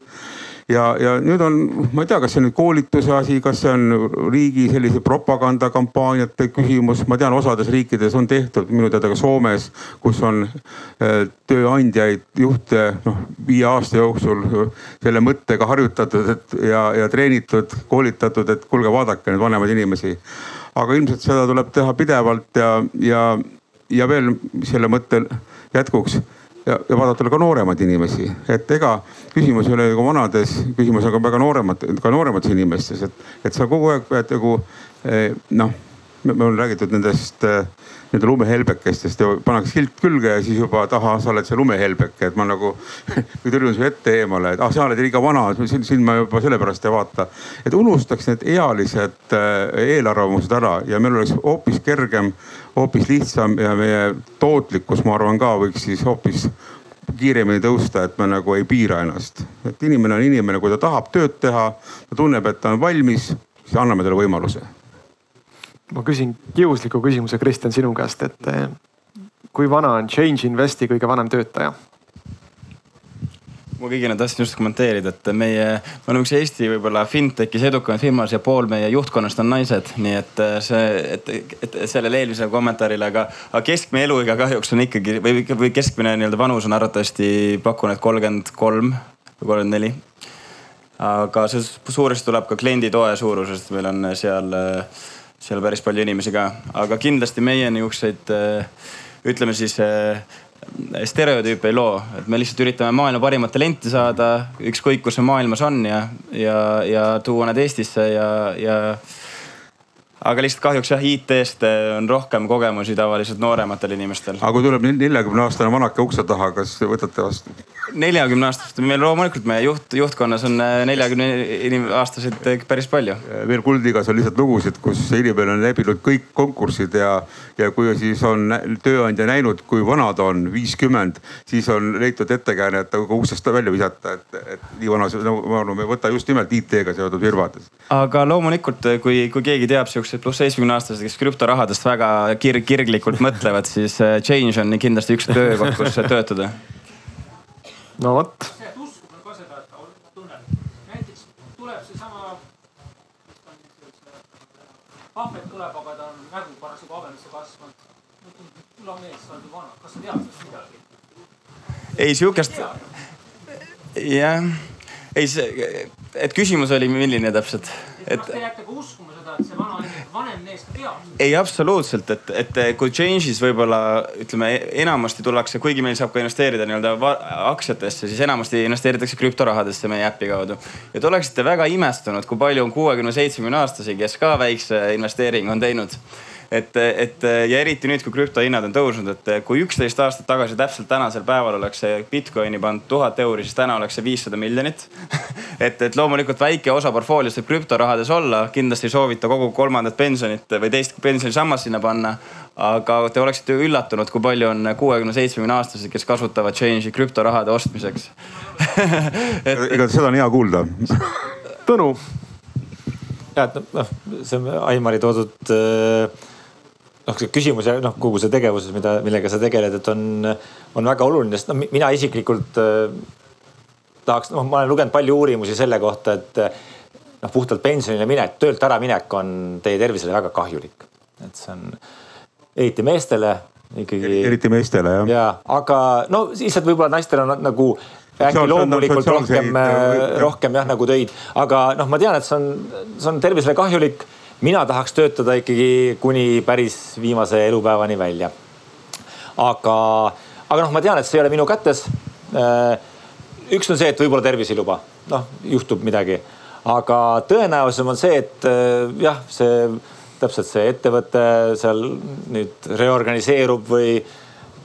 ja, ja nüüd on, ma ei tea, kas see on nüüd koolituse asi, kas see on riigi sellise propagandakampaaniate küsimus, ma tean, osades riikides on tehtud, minu teada ka Soomes, kus on äh, tööandjaid, juhte noh viie aasta jooksul selle mõttega harjutatud, et ja, ja treenitud, koolitatud, et kuulge, vaadake neid vanemaid inimesi. aga ilmselt seda tuleb teha pidevalt ja, ja, ja veel selle mõtte jätkuks ja, ja vaadata ka nooremaid inimesi, et ega küsimus ei ole nagu vanades, küsimus on ka väga nooremat, ka nooremates inimestes, et, et sa kogu aeg pead nagu eh, noh, me oleme räägitud nendest äh, nende lumehelbekestest ja pannakse silt külge ja siis juba taha, sa oled see lumehelbeke, et ma nagu tõrjun su ette eemale, et ah, sa oled liiga vana, sind, ma juba sellepärast ei vaata. et unustaks need ealised äh, eelarvamused ära ja meil oleks hoopis kergem, hoopis lihtsam ja meie tootlikkus, ma arvan ka võiks siis hoopis kiiremini tõusta, et me nagu ei piira ennast. et inimene on inimene, kui ta tahab tööd teha, ta tunneb, et ta on valmis, siis anname talle võimaluse ma küsin kiusliku küsimuse, Kristjan, sinu käest, et eh, kui vana on Change Investi kõige vanem töötaja? Ma kõigile tahtsin just kommenteerida, et meie, me oleme üks Eesti võib-olla fintech'is edukamaid firmas ja pool meie juhtkonnast on naised, nii et eh, see, et, et sellele eelmisele kommentaarile, aga, aga keskmine eluiga kahjuks on ikkagi või, või keskmine nii-öelda vanus on arvatavasti pakun, et kolmkümmend kolm või kolmkümmend neli. aga see suuresti tuleb ka kliendi toe suurusest, meil on seal äh, seal päris palju inimesi ka, aga kindlasti meie niisuguseid ütleme siis stereotüüpe ei loo, et me lihtsalt üritame maailma parimat talenti saada, ükskõik kus see maailmas on ja, ja, ja tuua nad Eestisse ja, ja. aga lihtsalt kahjuks jah, IT-st on rohkem kogemusi tavaliselt noorematel inimestel. aga kui tuleb neljakümne aastane vanake ukse taha, kas võtate vastu? Neljakümne aastast, meil loomulikult meie juht, juhtkonnas on äh, neljakümne aastaseid päris palju. veel Kuldigas on lihtsalt lugusid, kus inimene on läbinud kõik konkursid ja, ja kui siis on tööandja näinud, kui vana ta on, viiskümmend, siis on leitud ettekääne, et ta uksest välja visata, et, et nii vana, no me võta just nimelt IT-ga seotud firmades. aga loomulikult, kui, kui keegi teab siukseid pluss seitsmekümne aastased, kes krüptorahadest väga kir kirglikult mõtlevad, siis äh, Change on kindlasti üks töökoht, kus töötada no vot. näiteks tuleb seesama. ahvet tuleb, aga ta on nägu parasjagu habemesse kasvanud. küla mees, sa oled ju vana, kas sa tead sellest midagi? ei sihukest, jah, ei see, et küsimus oli milline täpselt? et kas te jääte ka uskuma seda, et see vana vanem mees ka teab? ei, absoluutselt, et, et kui Change'is võib-olla ütleme enamasti tullakse, kuigi meil saab ka investeerida nii-öelda aktsiatesse, siis enamasti investeeritakse krüptorahadesse meie äpi kaudu. ja te oleksite väga imestunud, kui palju on kuuekümne, seitsmekümne aastasi, kes ka väikse investeeringu on teinud et, et ja eriti nüüd, kui krüptohinnad on tõusnud, et kui üksteist aastat tagasi täpselt tänasel päeval oleks see Bitcoini pannud tuhat euri, siis täna oleks see viissada miljonit et, et loomulikult väike osa portfooliost võib krüptorahades olla, kindlasti ei soovita kogu kolmandat pensionit või teist pensionisammast sinna panna. aga te oleksite üllatunud, kui palju on kuuekümne, seitsmekümne aastasi, kes kasutavad change'i krüptorahade ostmiseks et.... ega seda on hea kuulda. Tõnu ja et noh, see Aimari toodud äh, noh, see küsimus ja noh, kogu see tegevus, mida, millega sa tegeled, et on, on väga oluline, sest noh, mina isiklikult äh, tahaks, noh, ma olen lugenud palju uurimusi selle kohta, et noh, puhtalt pensionile minek, töölt äraminek on teie tervisele väga kahjulik. et see on eriti meestele ikkagi. eriti meestele jah. ja, aga no lihtsalt võib-olla naistel on nagu äkki loomulikult rohkem, rohkem jah nagu töid, aga noh, ma tean, et see on, see on tervisele kahjulik mina tahaks töötada ikkagi kuni päris viimase elupäevani välja. aga, aga noh, ma tean, et see ei ole minu kätes. Äh, üks on see, et võib-olla tervis ei luba, noh juhtub midagi, aga tõenäolisem on see, et äh, jah, see täpselt see ettevõte seal nüüd reorganiseerub või,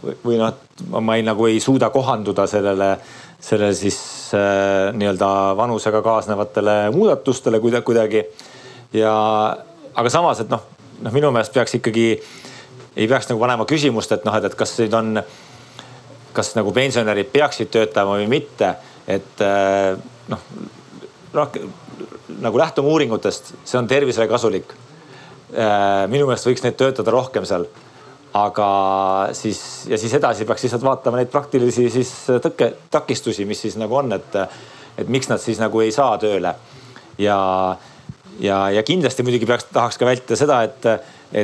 või, või noh, ma ei, nagu ei suuda kohanduda sellele, sellele siis äh, nii-öelda vanusega kaasnevatele muudatustele kuidagi, kuidagi ja, aga samas, et noh, noh minu meelest peaks ikkagi, ei peaks nagu panema küsimust, et noh, et, et kas nüüd on, kas nagu pensionärid peaksid töötama või mitte, et eh, noh, noh nagu lähtume uuringutest, see on tervisele kasulik. Eh, minu meelest võiks neid töötada rohkem seal aga siis ja siis edasi peaks lihtsalt vaatama neid praktilisi siis tõkke, takistusi, mis siis nagu on, et, et miks nad siis nagu ei saa tööle. ja, ja, ja kindlasti muidugi peaks, tahaks ka vältida seda, et,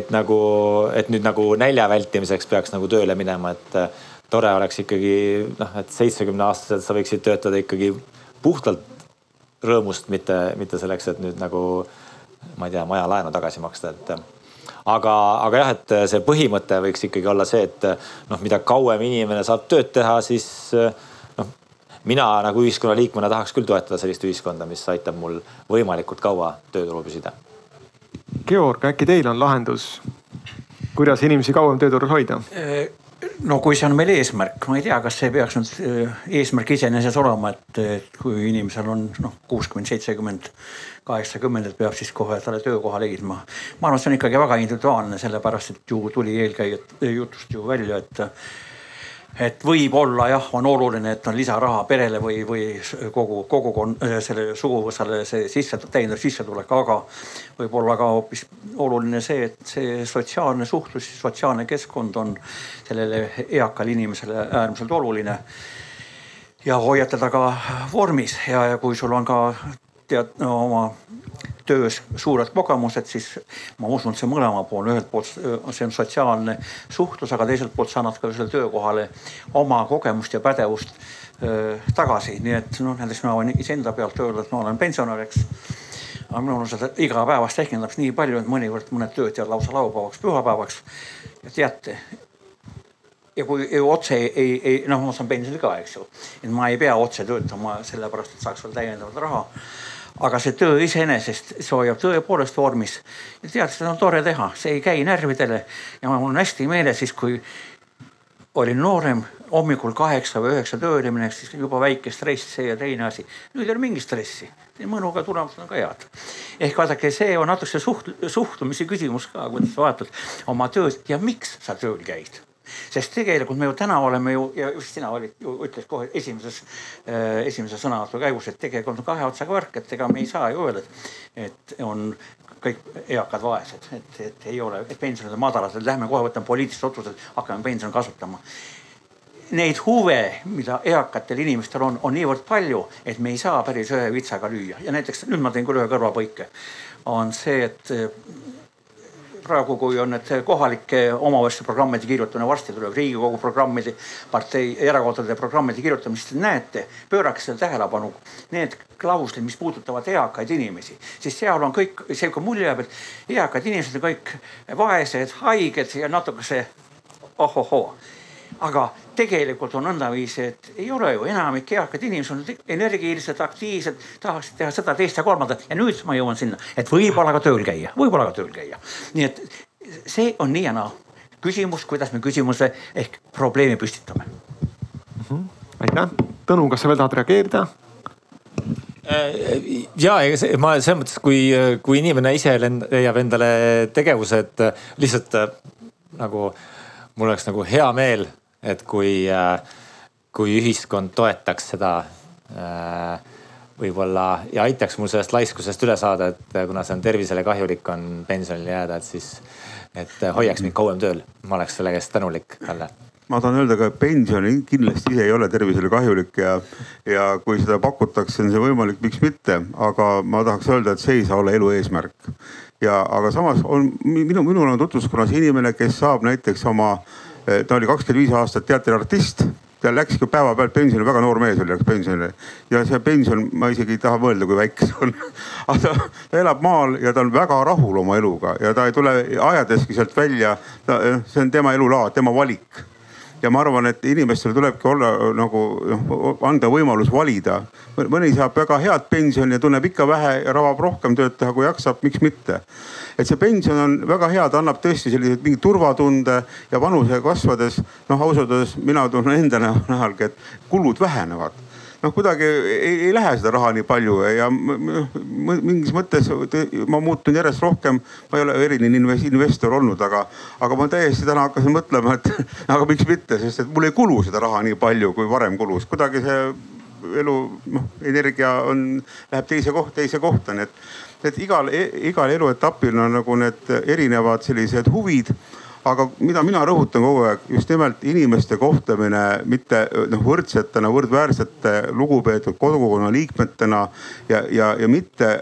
et nagu, et nüüd nagu nälja vältimiseks peaks nagu tööle minema, et tore oleks ikkagi noh, et seitsmekümne aastaselt sa võiksid töötada ikkagi puhtalt rõõmust, mitte, mitte selleks, et nüüd nagu ma ei tea, majalaenu tagasi maksta, et aga, aga jah, et see põhimõte võiks ikkagi olla see, et noh, mida kauem inimene saab tööd teha, siis mina nagu ühiskonnaliikmena tahaks küll toetada sellist ühiskonda, mis aitab mul võimalikult kaua tööturul püsida. Georg, äkki teil on lahendus, kuidas inimesi kauem tööturul hoida? no kui see on meil eesmärk, ma ei tea, kas see peaks nüüd äh, eesmärk iseenesest olema, et, kui inimesel on noh, kuuskümmend, seitsekümmend, kaheksakümmend, et peab siis kohe talle töökoha leidma. ma arvan, et see on ikkagi väga individuaalne, sellepärast et ju tuli eelkäijad jutust ju välja, et et võib-olla jah, on oluline, et on lisaraha perele või, või kogu kogukond, äh, selle suguvõsale see sisse, täiendav sissetulek, aga võib-olla ka hoopis oluline see, et see sotsiaalne suhtlus, sotsiaalne keskkond on sellele eakale inimesele äärmiselt oluline. ja hoiad teda ka vormis ja, ja kui sul on ka tead no, oma töös suured kogemused, siis ma usun, et see mõlemapoolne, ühelt poolt see on sotsiaalne suhtlus, aga teiselt poolt sa annad ka sellele töökohale oma kogemust ja pädevust öö, tagasi, nii et noh, näiteks mina võin iseenda pealt öelda, et ma olen pensionär, eks aga minul on seda igapäevast rehkendamist nii palju, et mõnikord mõned tööd jäävad lausa laupäevaks, pühapäevaks. ja teate. ja kui ju otse ei, ei, ei noh, ma saan pensioni ka, eks ju, et ma ei pea otse töötama sellepärast, et saaks veel täiendavat raha aga see töö iseenesest, see hoiab tõepoolest vormis. ja tead, seda on tore teha, see ei käi närvidele ja mul on hästi meeles siis, kui olin noorem, hommikul kaheksa või üheksa tööle minek, siis juba väike stress, see ja teine asi. nüüd ei ole mingit stressi, mõnuga tulemused on ka head. ehk vaadake, see on natuke suht-, suhtumise küsimus ka, kuidas sa vaatad oma tööd ja miks sa tööl käid sest tegelikult me ju täna oleme ju ja just sina olid ju ütles kohe esimeses äh,, esimese sõnavõtu käigus, et tegelikult on kahe otsaga värk, et ega me ei saa ju öelda, et, et on kõik eakad vaesed, et, et ei ole, et pensionid on madalad, et lähme kohe võtame poliitilised otsused, hakkame pensioni kasutama neid huve, mida eakatel inimestel on, on niivõrd palju, et me ei saa päris ühe vitsaga lüüa ja näiteks nüüd ma teen küll ühe kõrvapõike. on see, et praegu, kui on need kohalike omavalitsuste programmide kirjutamine, varsti tuleb riigikogu programmide, partei, erakondade programmide te näete, pöörake selle tähelepanu. Need klauslid, mis puudutavad eakaid inimesi, siis seal on kõik sihuke mulje jääb, et eakad inimesed on kõik vaesed, haiged ja natukese ohohoo aga tegelikult on nõndaviisi, et ei ole ju enamik eakad inimesed on energilised, aktiivsed, tahaksid teha seda, teist ja kolmandat ja nüüd ma jõuan sinna, et võib-olla ka tööl käia, võib-olla ka tööl käia. nii et see on nii ja naa. küsimus, kuidas me küsimuse ehk probleemi püstitame mm. -hmm. aitäh, Tõnu, kas sa veel tahad reageerida? ja ega see, ma selles mõttes, kui, kui inimene ise leiab endale tegevused lihtsalt nagu mul oleks nagu hea meel et kui, äh, kui ühiskond toetaks seda äh, võib-olla ja aitaks mul sellest laiskusest üle saada, et äh, kuna see on tervisele kahjulik, on pensionile jääda, et siis, et hoiaks mind kauem tööl. ma oleks selle käest tänulik talle ma tahan öelda ka, pension kindlasti ise ei ole tervisele kahjulik ja, ja kui seda pakutakse, on see võimalik, miks mitte, aga ma tahaks öelda, et see ei saa olla elu eesmärk. ja, aga samas on minu, minul on tutvuskonnas inimene, kes saab näiteks oma Eh, ta oli kakskümmend viis aastat teatriartist ta läkski päevapealt pensionile, väga noor mees oli, läks pensionile. ja see pension, ma isegi ei taha mõelda, kui väike see on. aga ta, ta elab maal ja ta on väga rahul oma eluga ja ta ei tule ajadeski sealt välja. Eh, see on tema elulaad, tema valik ja ma arvan, et inimestel tulebki olla nagu noh, anda võimalus valida. mõni saab väga head pensioni ja tunneb ikka vähe ja ravab rohkem tööd teha, kui jaksab, miks mitte. et see pension on väga hea, ta annab tõesti sellise mingi turvatunde ja vanuse kasvades noh, ausalt öeldes mina tunnen enda nähalgi, et kulud vähenevad noh, kuidagi ei, ei lähe seda raha nii palju ja mingis mõttes ma muutun järjest rohkem, ma ei ole eriline investor olnud, aga, aga ma täiesti täna hakkasin mõtlema, et aga miks mitte, sest et mul ei kulu seda raha nii palju, kui varem kulus, kuidagi see elu noh, energia on, läheb teise kohta, teise kohta, nii et, et igal, igal eluetapil on nagu need erinevad sellised huvid aga mida mina rõhutan kogu aeg, just nimelt inimeste kohtlemine mitte noh võrdsetena, võrdväärsete lugupeetud kodukogukonna liikmetena ja, ja, ja mitte,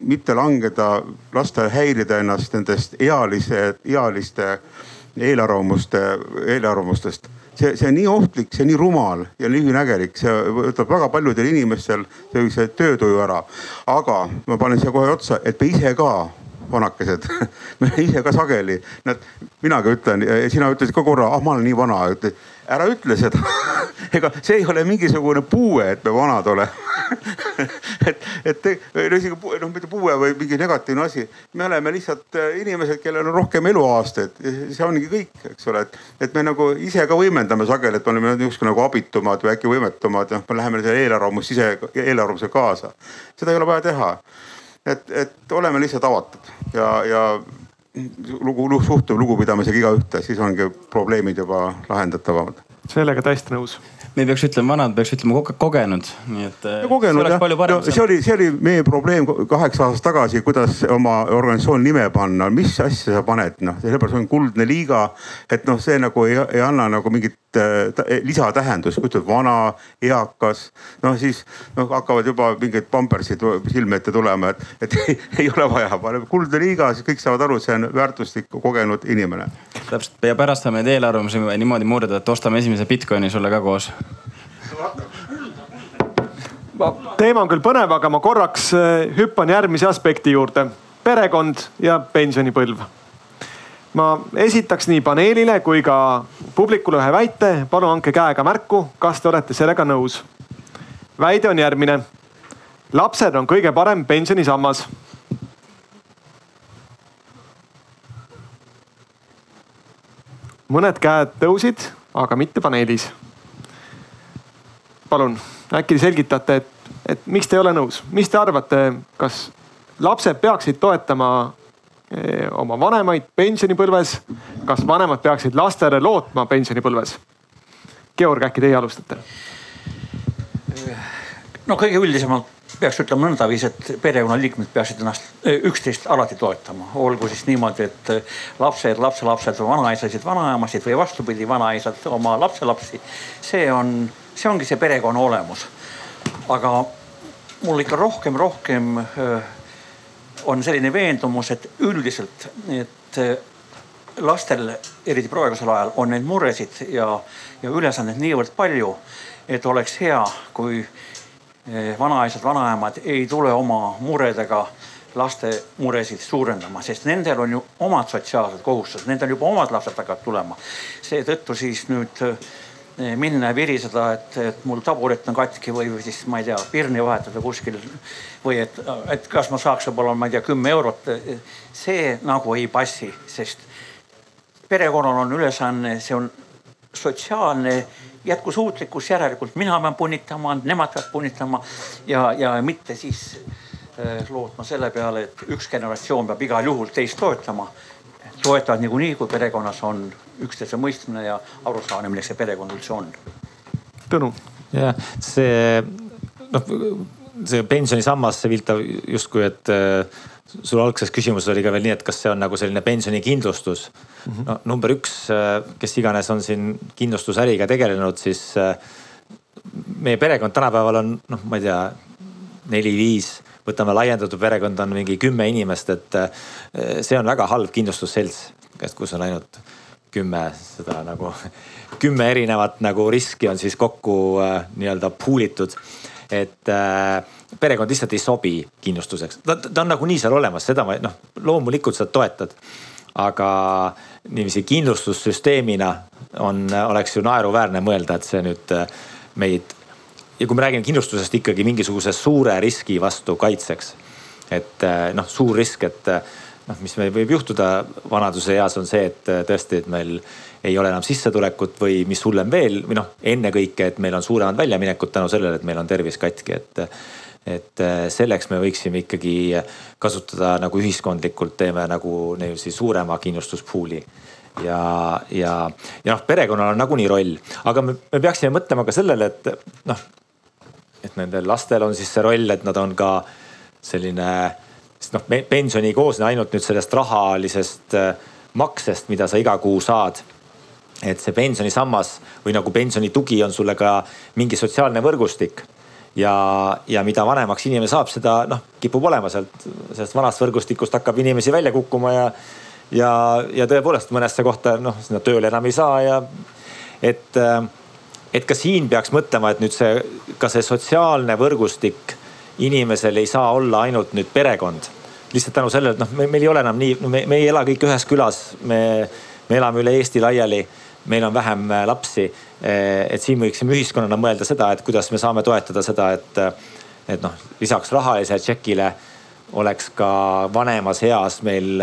mitte langeda, lasta häirida ennast nendest ealise, ealiste eelarvamuste, eelarvamustest see, see on nii ohtlik, see on nii rumal ja lühinägelik, see võtab väga paljudel inimestel sellise töötuju ära. aga ma panen siia kohe otsa, et me ise ka vanakesed. Me ise ka sageli, näed, minagi ütlen, sina ütlesid ka korra, ah ma olen nii vana, ära ütle seda. Ega see ei ole mingisugune puue, et me vanad oleme. Et, et no isegi noh, mitte puue või mingi negatiivne asi. me oleme lihtsalt äh, inimesed, kellel on rohkem eluaastaid, see ongi kõik, eks ole, et, et me nagu ise ka võimendame sageli, et me oleme niisugused nagu abitumad või äkki võimetumad, noh, me läheme selle eelarvamust ise, eelarvamuse kaasa. seda ei ole vaja teha et, et oleme lihtsalt avatud ja, ja lugu, suhtume lugupidamisega igaühte, siis ongi probleemid juba lahendatavamad. sellega täiesti nõus me ei peaks ütlema vanad, peaks ütlema kogenud, nii et. kogenud jah, no, see oli, see oli meie probleem kaheksa aastat tagasi, kuidas oma organisatsiooni nime panna, mis asja sa paned, noh, sellepärast on kuldne liiga. et noh, see nagu ei, ei anna nagu mingit äh, lisatähendust, kui ütled vana, eakas, noh siis noh, hakkavad juba mingid pampersid silme ette tulema, et, et ei, ei ole vaja, paneme kuldne liiga, siis kõik saavad aru, et see on väärtuslik kogenud inimene. täpselt ja pärast saame neid eelarvamusi niimoodi murda, et ostame esimese Bitcoini sulle ka koos teema on küll põnev, aga ma korraks eh, hüppan järgmise aspekti juurde. perekond ja pensionipõlv. ma esitaks nii paneelile kui ka publikule ühe väite. palun andke käega märku, kas te olete sellega nõus. väide on järgmine. lapsed on kõige parem pensionisammas. mõned käed tõusid aga mitte paneelis. Palun, äkki selgitate, et, et miks te ei ole nõus, mis te arvate, kas lapsed peaksid toetama eh, oma vanemaid pensionipõlves, kas vanemad peaksid lastele lootma pensionipõlves? Georg, äkki teie alustate? no kõige üldisemalt peaks ütlema nõndaviisi, et perekonnaliikmed peaksid ennast eh, üksteist alati toetama. olgu siis niimoodi, et eh, lapsed, lapselapsed vanaisasid, vanaemasid või vastupidi, vanaisad oma lapselapsi. see on, see ongi see perekonna olemus. aga mul ikka rohkem, rohkem on selline veendumus, et üldiselt, et lastel, eriti praegusel ajal, on neid muresid ja, ja ülesandeid niivõrd palju, et oleks hea, kui vanaisad, vanaemad ei tule oma muredega laste muresid suurendama, sest nendel on ju omad sotsiaalsed kohustused, nendel juba omad lapsed hakkavad tulema. seetõttu siis nüüd eh, minna ja viriseda, et, et mul taburet on katki või, või siis ma ei tea, pirni vahetada kuskil. või et, et kas ma saaks võib-olla, ma ei tea, kümme eurot. see nagu ei passi, sest perekonnal on ülesanne, see on sotsiaalne jätkusuutlikkus järelikult mina pean punnitama, nemad peavad punnitama ja, ja mitte siis äh, lootma selle peale, et üks generatsioon peab igal juhul teist toetama. Toetavad niikuinii, kui perekonnas on üksteise mõistmine ja arusaamine, milleks see perekond üldse on. Tõnu. jah, see noh, see pensionisammas, see viitab justkui, et äh, sul algses küsimuses oli ka veel nii, et kas see on nagu selline pensionikindlustus mm. -hmm. no number üks, äh, kes iganes on siin kindlustusäriga tegelenud, siis äh, meie perekond tänapäeval on noh, ma ei tea, neli-viis, võtame laiendatud perekond on mingi kümme inimest, et äh, see on väga halb kindlustusselts, kus on ainult kümme seda nagu, kümme erinevat nagu riski on siis kokku nii-öelda pool itud et äh, perekond lihtsalt ei sobi kindlustuseks, ta, ta on nagunii seal olemas, seda ma noh, loomulikult sa toetad. aga niiviisi kindlustussüsteemina on, oleks ju naeruväärne mõelda, et see nüüd meid ja kui me räägime kindlustusest ikkagi mingisuguse suure riski vastu kaitseks. et äh, noh, suur risk, et äh, noh, mis meil võib juhtuda vanaduse eas on see, et tõesti, et meil ei ole enam sissetulekut või mis hullem veel või noh, ennekõike, et meil on suuremad väljaminekud tänu sellele, et meil on tervis katki, et et selleks me võiksime ikkagi kasutada nagu ühiskondlikult teeme nagu niiviisi suurema kindlustuspool'i ja, ja, ja noh, perekonnal on nagunii roll, aga me, me peaksime mõtlema ka sellele, et noh, et nendel lastel on siis see roll, et nad on ka selline, sest noh, pension ei koosne ainult nüüd sellest rahalisest maksest, mida sa iga kuu saad et see pensionisammas või nagu pensionitugi on sulle ka mingi sotsiaalne võrgustik. ja, ja mida vanemaks inimene saab, seda noh, kipub olema sealt, sellest vanast võrgustikust hakkab inimesi välja kukkuma ja, ja, ja tõepoolest mõnesse kohta noh, sinna tööle enam ei saa ja et, et ka siin peaks mõtlema, et nüüd see, ka see sotsiaalne võrgustik inimesel ei saa olla ainult nüüd perekond. lihtsalt tänu sellele, et noh, meil ei ole enam nii, me, me ei ela kõik ühes külas, me, me elame üle Eesti laiali meil on vähem äh, lapsi. Äh, et siin võiksime ühiskonnana mõelda seda, et kuidas me saame toetada seda, et, äh, et noh, lisaks rahalisele tšekile oleks ka vanemas eas meil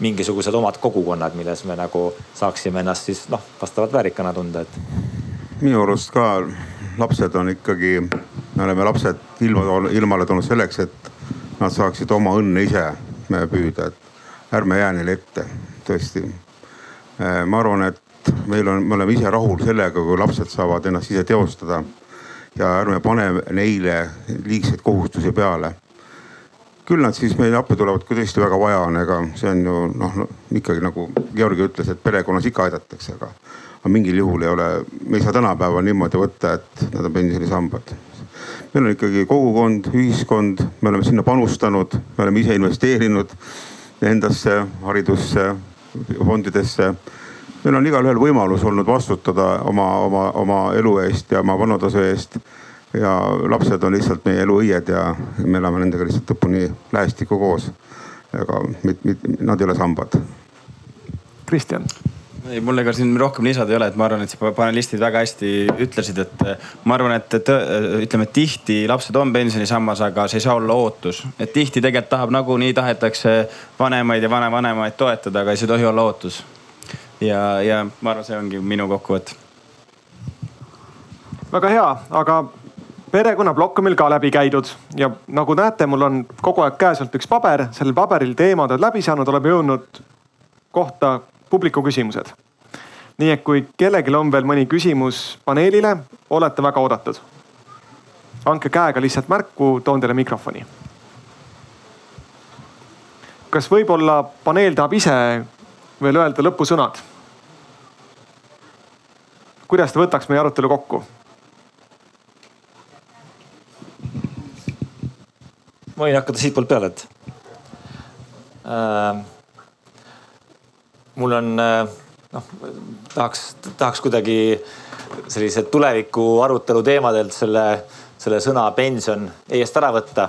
mingisugused omad kogukonnad, milles me nagu saaksime ennast siis noh, vastavalt väärikana tunda, et. Minu arust ka lapsed on ikkagi, me oleme lapsed ilma, ilmale toonud selleks, et nad saaksid oma õnne ise püüda, et ärme jää neile ette, tõesti. ma arvan, et meil on, me oleme ise rahul sellega, kui lapsed saavad ennast ise teostada. ja ärme pane neile liigseid kohustusi peale. küll nad siis meile appi tulevad, kui tõesti väga vaja on, ega see on ju noh no, ikkagi nagu Georgi ütles, et perekonnas ikka aidatakse, aga, aga mingil juhul ei ole, me ei saa tänapäeval niimoodi võtta, et nad on pensionisambad meil on ikkagi kogukond, ühiskond, me oleme sinna panustanud, me oleme ise investeerinud endasse, haridusse, fondidesse meil on igalühel võimalus olnud vastutada oma, oma, oma elu eest ja oma vanutasu eest. ja lapsed on lihtsalt meie elu õied ja me elame nendega lihtsalt lõpuni lähestikku koos. aga mit, mit, nad ei ole sambad. Kristjan ei, mul ega siin rohkem lisada ei ole, et ma arvan, et siin panelistid väga hästi ütlesid, et ma arvan, et, et ütleme, et tihti lapsed on pensionisammas, aga see ei saa olla ootus. et tihti tegelikult tahab nagunii tahetakse vanemaid ja vanavanemaid toetada, aga see ei tohi olla ootus ja, ja ma arvan, see ongi minu kokkuvõte. väga hea, aga perekonnaplokk on meil ka läbi käidud ja nagu näete, mul on kogu aeg käes olnud üks paber, sellel paberil teemad on läbi saanud, oleme jõudnud kohta publiku küsimused. nii et kui kellelgi on veel mõni küsimus paneelile, olete väga oodatud. andke käega lihtsalt märku, toon teile mikrofoni. kas võib-olla paneel tahab ise veel öelda lõpusõnad? kuidas ta võtaks meie arutelu kokku? ma võin hakata siitpoolt peale, et äh,. Mul on äh, noh, tahaks, tahaks kuidagi sellise tuleviku arutelu teemadelt selle, selle sõna pension eest ära võtta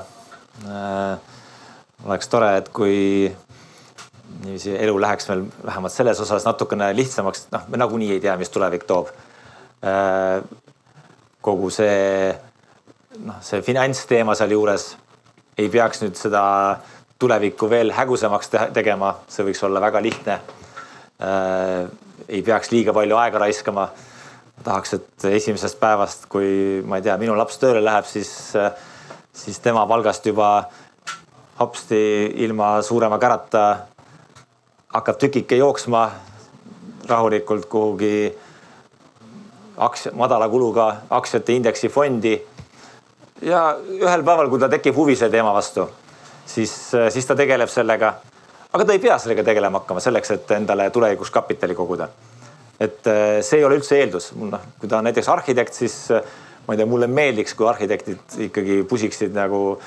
äh,. oleks tore, et kui niiviisi elu läheks meil vähemalt selles osas natukene lihtsamaks, noh, me nagunii ei tea, mis tulevik toob äh,. kogu see noh, see finantsteema sealjuures ei peaks nüüd seda tulevikku veel hägusamaks tegema, see võiks olla väga lihtne äh,. ei peaks liiga palju aega raiskama. tahaks, et esimesest päevast, kui ma ei tea, minu laps tööle läheb, siis, siis tema palgast juba hopsti ilma suurema kärata hakkab tükike jooksma rahulikult kuhugi aktsia, madala kuluga aktsiate indeksi fondi ja ühel päeval, kui ta tekib huvi selle teema vastu, siis, siis ta tegeleb sellega. Aga ta ei pea sellega tegelema hakkama selleks, et endale tulevikus kapitali koguda. et eh, see ei ole üldse eeldus, noh, kui ta on näiteks arhitekt, siis eh, ma ei tea, mulle meeldiks, kui arhitektid ikkagi pusiksid nagu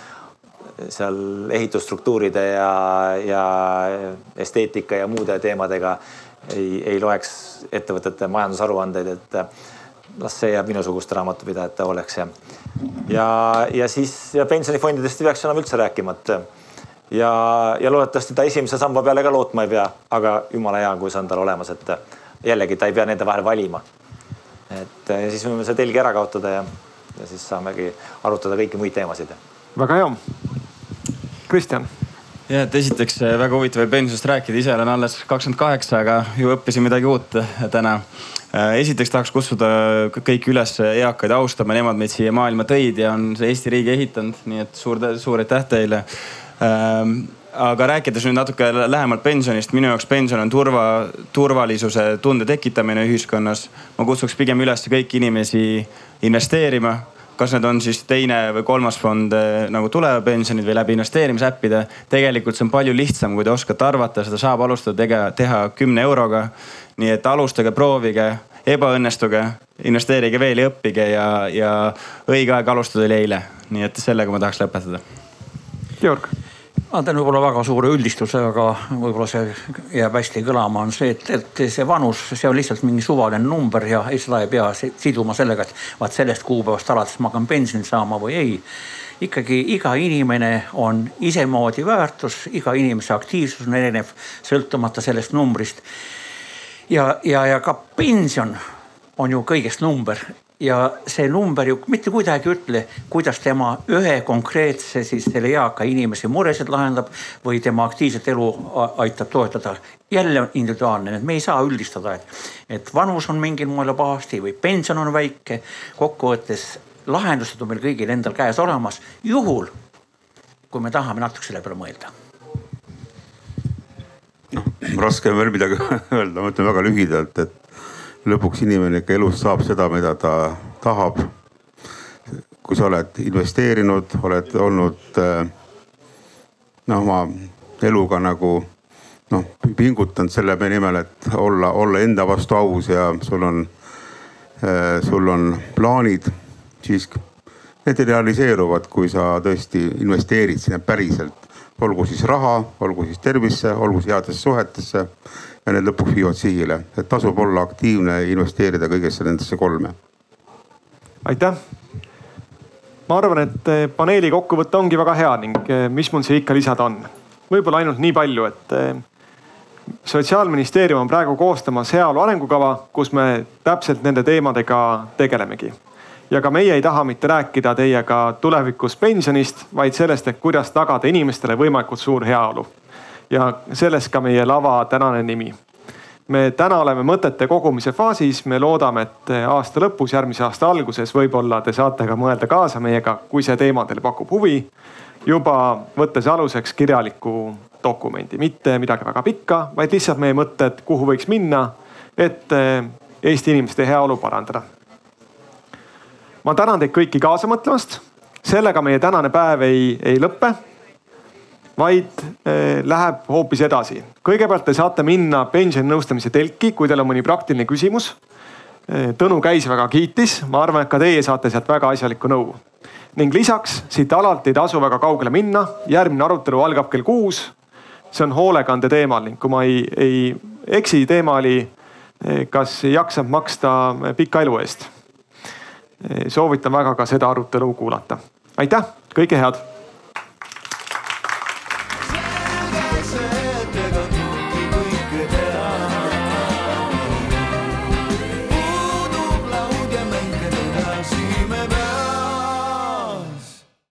seal ehitusstruktuuride ja, ja esteetika ja muude teemadega. Ei, ei loeks ettevõtete majandusaruandeid, et las see jääb minusuguste raamatupidajate hooleks ja, ja, ja siis ja pensionifondidest ei peaks enam üldse rääkima, et ja, ja loodetavasti ta esimese samba peale ka lootma ei pea, aga jumala hea, kui see on tal olemas, et jällegi ta ei pea nende vahel valima. et ja siis võime selle telgi ära kaotada ja, ja siis saamegi arutada kõiki muid teemasid. väga hea. Kristjan ja, et esiteks väga huvitav pensionist rääkida, ise olen alles kakskümmend kaheksa, aga ju õppisin midagi uut täna Äh, esiteks tahaks kutsuda kõiki üles eakaid austama, nemad meid siia maailma tõid ja on see Eesti riigi ehitanud, nii et suur, suur aitäh teile. Ähm, aga rääkides nüüd natuke lähemalt pensionist, minu jaoks pension on turva, turvalisuse tunde tekitamine ühiskonnas. ma kutsuks pigem üles kõiki inimesi investeerima kas need on siis teine või kolmas fond eh, nagu tulevapensionid või läbi investeerimisäppide. tegelikult see on palju lihtsam, kui te oskate arvata, seda saab alustada tege, teha kümne euroga. nii et alustage, proovige, ebaõnnestuge, investeerige veel ja õppige ja, ja õige aeg alustada oli eile. nii et sellega ma tahaks lõpetada. Georg ma teen võib-olla väga suure üldistuse, aga võib-olla see jääb hästi kõlama, on see, et, et see vanus, see on lihtsalt mingi suvaline number ja ei, seda ei pea siduma sellega, et vaat sellest kuupäevast alates ma hakkan pensioni saama või ei. ikkagi iga inimene on isemoodi väärtus, iga inimese aktiivsus on erinev, sõltumata sellest numbrist. ja, ja, ja ka pension on ju kõigest number ja see number ju mitte kuidagi ütle, kuidas tema ühe konkreetse siis selle eaka inimese muresid lahendab või tema aktiivset elu aitab toetada. jälle individuaalne, et me ei saa üldistada, et, et vanus on mingil moel pahasti või pension on väike. kokkuvõttes lahendused on meil kõigil endal käes olemas, juhul kui me tahame natuke selle peale mõelda noh, raske on veel midagi öelda, ma ütlen väga lühidalt, et lõpuks inimene ikka elus saab seda, mida ta tahab. kui sa oled investeerinud, oled olnud eh, noh, oma eluga nagu noh, pingutanud selle nimel, et olla, olla enda vastu aus ja sul on, eh, sul on plaanid, siis need realiseeruvad, kui sa tõesti investeerid sinna päriselt. olgu siis raha, olgu siis tervisse, olgu siis headesse suhetesse ja need lõpuks viivad sihile, et tasub olla aktiivne investeerida kõigesse nendesse kolme. aitäh. ma arvan, et eh, paneeli kokkuvõte ongi väga hea ning eh, mis mul siia ikka lisada on. võib-olla ainult nii palju, et eh, sotsiaalministeerium on praegu koostamas heaolu arengukava, kus me täpselt nende teemadega tegelemegi. ja ka meie ei taha mitte rääkida teiega tulevikus pensionist, vaid sellest, et kuidas tagada inimestele võimalikult suur heaolu ja sellest ka meie lava tänane nimi. me täna oleme mõtete kogumise faasis, me loodame, et aasta lõpus, järgmise aasta alguses võib-olla te saate ka mõelda kaasa meiega, kui see teema teile pakub huvi. juba võttes aluseks kirjaliku dokumendi, mitte midagi väga pikka, vaid lihtsalt meie mõtted, kuhu võiks minna, et Eesti inimeste heaolu parandada. ma tänan teid kõiki kaasa mõtlemast. sellega meie tänane päev ei, ei lõpe vaid eh, läheb hoopis edasi. kõigepealt te saate minna pensioninõustamise telki, kui teil on mõni praktiline küsimus. Eh, Tõnu käis väga kiitis, ma arvan, et ka teie saate sealt väga asjalikku nõu. ning lisaks siit alalt ei tasu väga kaugele minna, järgmine arutelu algab kell kuus. see on hoolekande teemal ning kui ma ei, ei eksi, teema oli, eh, kas jaksab maksta pika elu eest. soovitan väga ka seda arutelu kuulata. aitäh, kõike head